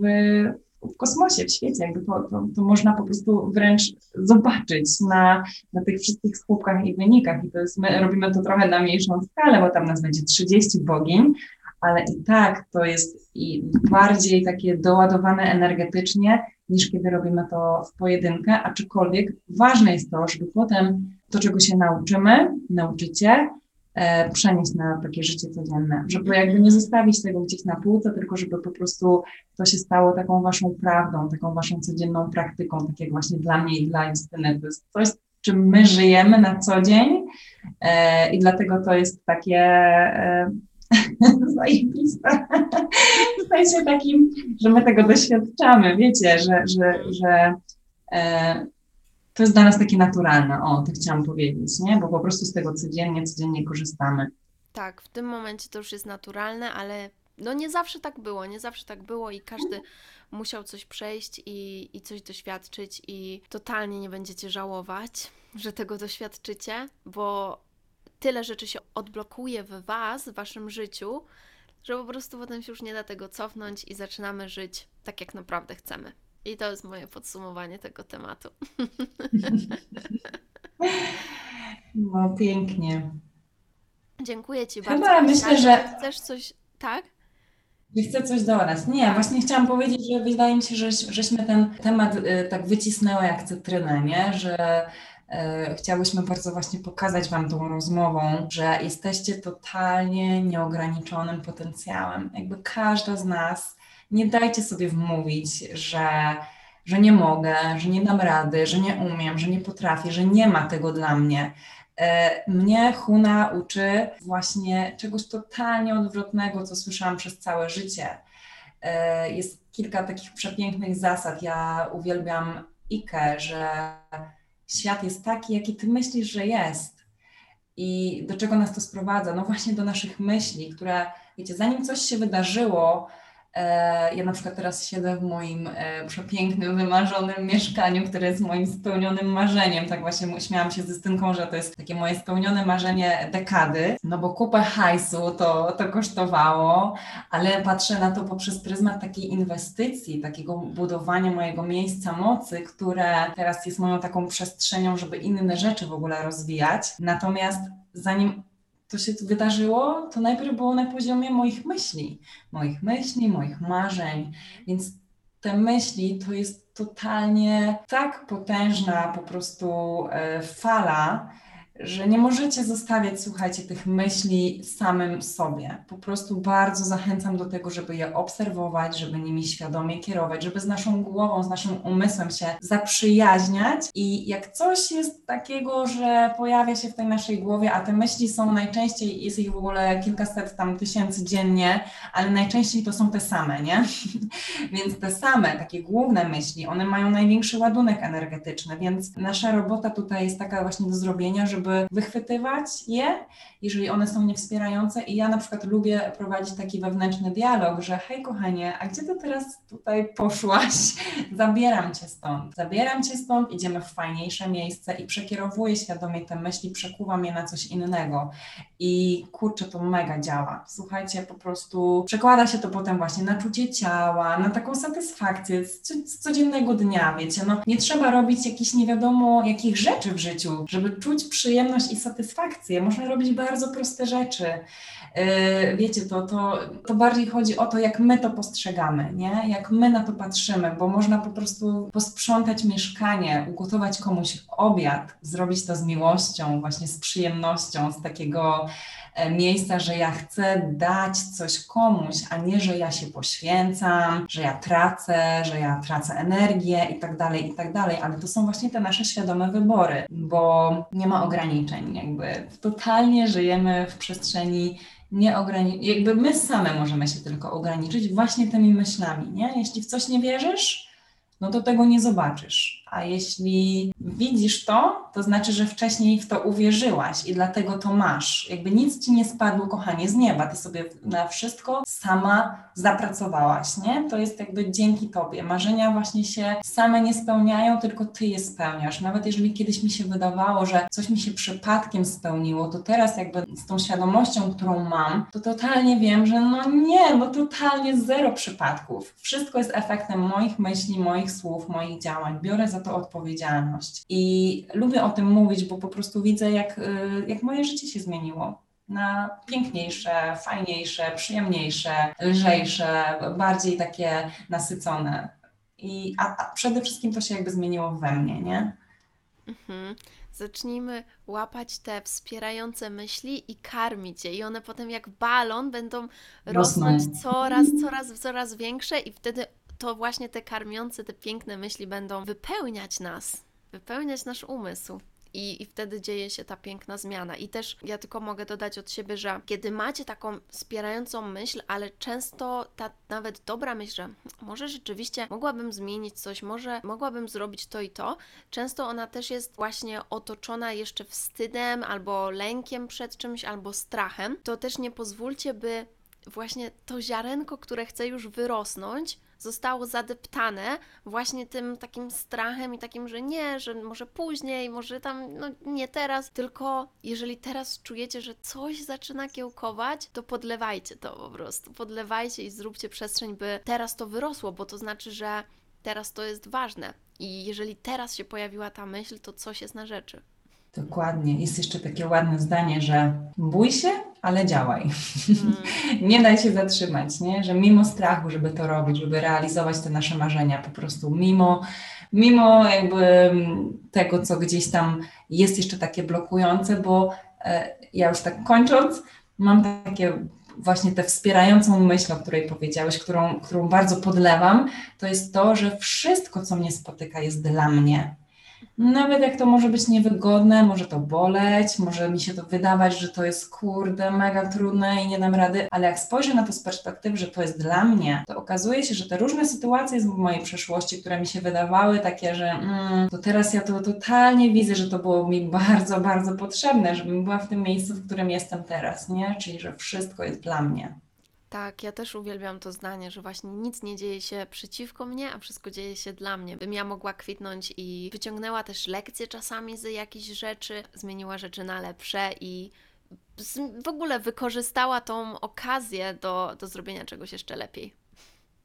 w kosmosie, w świecie, jakby to, to, to można po prostu wręcz zobaczyć na, na tych wszystkich słupkach i wynikach. I to jest, my robimy to trochę na mniejszą skalę, bo tam nas będzie 30 bogiń, ale i tak to jest i bardziej takie doładowane energetycznie, niż kiedy robimy to w pojedynkę, aczkolwiek ważne jest to, żeby potem to, czego się nauczymy, nauczycie, e, przenieść na takie życie codzienne, żeby jakby nie zostawić tego gdzieś na półce, tylko żeby po prostu to się stało taką waszą prawdą, taką waszą codzienną praktyką, tak jak właśnie dla mnie i dla Justyny. To jest coś, czym my żyjemy na co dzień e, i dlatego to jest takie e, zajebiste. W sensie takim, że my tego doświadczamy, wiecie, że, że, że e, to jest dla nas takie naturalne, o, to chciałam powiedzieć, nie? Bo po prostu z tego codziennie, codziennie korzystamy. Tak, w tym momencie to już jest naturalne, ale no nie zawsze tak było, nie zawsze tak było i każdy musiał coś przejść i, i coś doświadczyć i totalnie nie będziecie żałować, że tego doświadczycie, bo tyle rzeczy się odblokuje w Was, w Waszym życiu, że po prostu potem się już nie da tego cofnąć i zaczynamy żyć tak, jak naprawdę chcemy. I to jest moje podsumowanie tego tematu. No pięknie. Dziękuję Ci Chyba bardzo. myślę, Kasia. że- Chcesz coś... Tak? Chcę coś dodać? Nie, właśnie chciałam powiedzieć, że wydaje mi się, że żeśmy ten temat y, tak wycisnęły jak cytrynę, nie? Że chciałyśmy bardzo właśnie pokazać Wam tą rozmową, że jesteście totalnie nieograniczonym potencjałem. Jakby każda z nas, nie dajcie sobie wmówić, że, że nie mogę, że nie dam rady, że nie umiem, że nie potrafię, że nie ma tego dla mnie. E, Mnie Huna uczy właśnie czegoś totalnie odwrotnego, co słyszałam przez całe życie. E, Jest kilka takich przepięknych zasad. Ja uwielbiam Ike, że świat jest taki, jaki ty myślisz, że jest. I do czego nas to sprowadza? No właśnie do naszych myśli, które, wiecie, zanim coś się wydarzyło, ja na przykład teraz siedzę w moim e, przepięknym, wymarzonym mieszkaniu, które jest moim spełnionym marzeniem. Tak właśnie śmiałam się z Dystynką, że to jest takie moje spełnione marzenie dekady, no bo kupę hajsu to, to kosztowało, ale patrzę na to poprzez pryzmat takiej inwestycji, takiego budowania mojego miejsca mocy, które teraz jest moją taką przestrzenią, żeby inne rzeczy w ogóle rozwijać. Natomiast zanim to się wydarzyło, to najpierw było na poziomie moich myśli, moich myśli, moich marzeń, więc te myśli to jest totalnie tak potężna po prostu e, fala, że nie możecie zostawiać, słuchajcie, tych myśli samym sobie. Po prostu bardzo zachęcam do tego, żeby je obserwować, żeby nimi świadomie kierować, żeby z naszą głową, z naszym umysłem się zaprzyjaźniać i jak coś jest takiego, że pojawia się w tej naszej głowie, a te myśli są najczęściej, jest ich w ogóle kilkaset tam tysięcy dziennie, ale najczęściej to są te same, nie? Więc te same, takie główne myśli, one mają największy ładunek energetyczny, więc nasza robota tutaj jest taka właśnie do zrobienia, żeby wychwytywać je, jeżeli one są niewspierające i ja na przykład lubię prowadzić taki wewnętrzny dialog, że hej kochanie, a gdzie ty teraz tutaj poszłaś? Zabieram cię stąd, zabieram cię stąd, idziemy w fajniejsze miejsce i przekierowuję świadomie te myśli, przekuwam je na coś innego i kurczę, to mega działa. Słuchajcie, po prostu przekłada się to potem właśnie na czucie ciała, na taką satysfakcję z codziennego dnia, wiecie, no nie trzeba robić jakichś nie wiadomo jakich rzeczy w życiu, żeby czuć przyjemność przyjemność i satysfakcję. Można robić bardzo proste rzeczy. Yy, wiecie, to, to, to bardziej chodzi o to, jak my to postrzegamy, nie? jak my na to patrzymy, bo można po prostu posprzątać mieszkanie, ugotować komuś obiad, zrobić to z miłością, właśnie z przyjemnością, z takiego e, miejsca, że ja chcę dać coś komuś, a nie, że ja się poświęcam, że ja tracę, że ja tracę energię i tak dalej, i tak dalej, ale to są właśnie te nasze świadome wybory, bo nie ma ograniczeń, jakby totalnie żyjemy w przestrzeni nie jakby my same możemy się tylko ograniczyć właśnie tymi myślami, nie? Jeśli w coś nie wierzysz, no to tego nie zobaczysz. A jeśli widzisz to, to znaczy, że wcześniej w to uwierzyłaś i dlatego to masz. Jakby nic ci nie spadło, kochanie, z nieba. Ty sobie na wszystko sama zapracowałaś, nie? To jest jakby dzięki tobie. Marzenia właśnie się same nie spełniają, tylko ty je spełniasz. Nawet jeżeli kiedyś mi się wydawało, że coś mi się przypadkiem spełniło, to teraz jakby z tą świadomością, którą mam, to totalnie wiem, że no nie, no totalnie zero przypadków. Wszystko jest efektem moich myśli, moich słów, moich działań. Biorę za to odpowiedzialność. I lubię o tym mówić, bo po prostu widzę, jak, y, jak moje życie się zmieniło na piękniejsze, fajniejsze, przyjemniejsze, lżejsze, bardziej takie nasycone. I, a, a przede wszystkim to się jakby zmieniło we mnie, nie? Mhm. Zacznijmy łapać te wspierające myśli i karmić je. I one potem jak balon będą Rosną. rosnąć coraz, coraz, coraz większe i wtedy to właśnie te karmiące, te piękne myśli będą wypełniać nas, wypełniać nasz umysł. I, I wtedy dzieje się ta piękna zmiana. I też ja tylko mogę dodać od siebie, że kiedy macie taką wspierającą myśl, ale często ta nawet dobra myśl, że może rzeczywiście mogłabym zmienić coś, może mogłabym zrobić to i to, często ona też jest właśnie otoczona jeszcze wstydem albo lękiem przed czymś, albo strachem, to też nie pozwólcie, by właśnie to ziarenko, które chce już wyrosnąć, zostało zadeptane właśnie tym takim strachem i takim, że nie, że może później, może tam, no nie teraz, tylko jeżeli teraz czujecie, że coś zaczyna kiełkować, to podlewajcie to po prostu. Podlewajcie i zróbcie przestrzeń, by teraz to wyrosło, bo to znaczy, że teraz to jest ważne. I jeżeli teraz się pojawiła ta myśl, to coś jest na rzeczy. Dokładnie. Jest jeszcze takie ładne zdanie, że bój się, ale działaj. Mm. nie daj się zatrzymać, nie? że mimo strachu, żeby to robić, żeby realizować te nasze marzenia, po prostu mimo, mimo jakby tego, co gdzieś tam jest jeszcze takie blokujące, bo e, ja już tak kończąc, mam takie właśnie tę wspierającą myśl, o której powiedziałeś, którą, którą bardzo podlewam, to jest to, że wszystko, co mnie spotyka, jest dla mnie. Nawet jak to może być niewygodne, może to boleć, może mi się to wydawać, że to jest kurde, mega trudne i nie dam rady, ale jak spojrzę na to z perspektywy, że to jest dla mnie, to okazuje się, że te różne sytuacje z mojej przeszłości, które mi się wydawały takie, że mm, to teraz ja to totalnie widzę, że to było mi bardzo, bardzo potrzebne, żebym była w tym miejscu, w którym jestem teraz, nie? Czyli, że wszystko jest dla mnie. Tak, ja też uwielbiam to zdanie, że właśnie nic nie dzieje się przeciwko mnie, a wszystko dzieje się dla mnie. Bym ja mogła kwitnąć i wyciągnęła też lekcje czasami z jakichś rzeczy, zmieniła rzeczy na lepsze i w ogóle wykorzystała tą okazję do, do zrobienia czegoś jeszcze lepiej.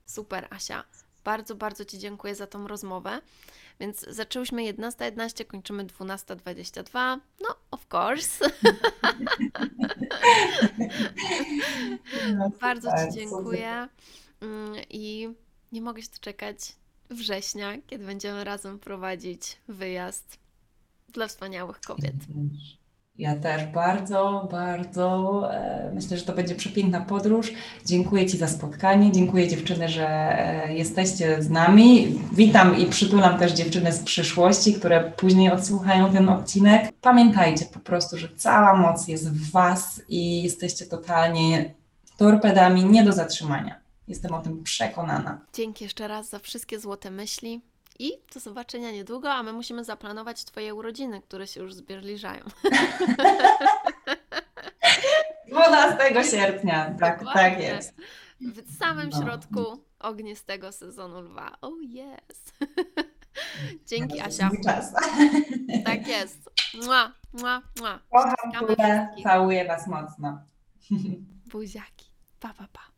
Super, Asia. Bardzo, bardzo Ci dziękuję za tą rozmowę. Więc zaczęłyśmy 11.11, kończymy 12.22. No, of course. No, Bardzo Ci dziękuję. Mm, I nie mogę się doczekać września, kiedy będziemy razem prowadzić wyjazd dla wspaniałych kobiet. Ja też bardzo, bardzo e, myślę, że to będzie przepiękna podróż. Dziękuję Ci za spotkanie. Dziękuję dziewczyny, że e, jesteście z nami. Witam i przytulam też dziewczyny z przyszłości, które później odsłuchają ten odcinek. Pamiętajcie po prostu, że cała moc jest w Was i jesteście totalnie torpedami nie do zatrzymania. Jestem o tym przekonana. Dzięki jeszcze raz za wszystkie złote myśli. I do zobaczenia niedługo, a my musimy zaplanować Twoje urodziny, które się już zbliżają. 12 sierpnia, tak, tak jest. W samym no. środku ognistego sezonu lwa. Oh yes. Dzięki Asia. Czas. Tak jest. Mua, mua, mua. Kocham całuję Was mocno. Buziaki. Pa, pa, pa.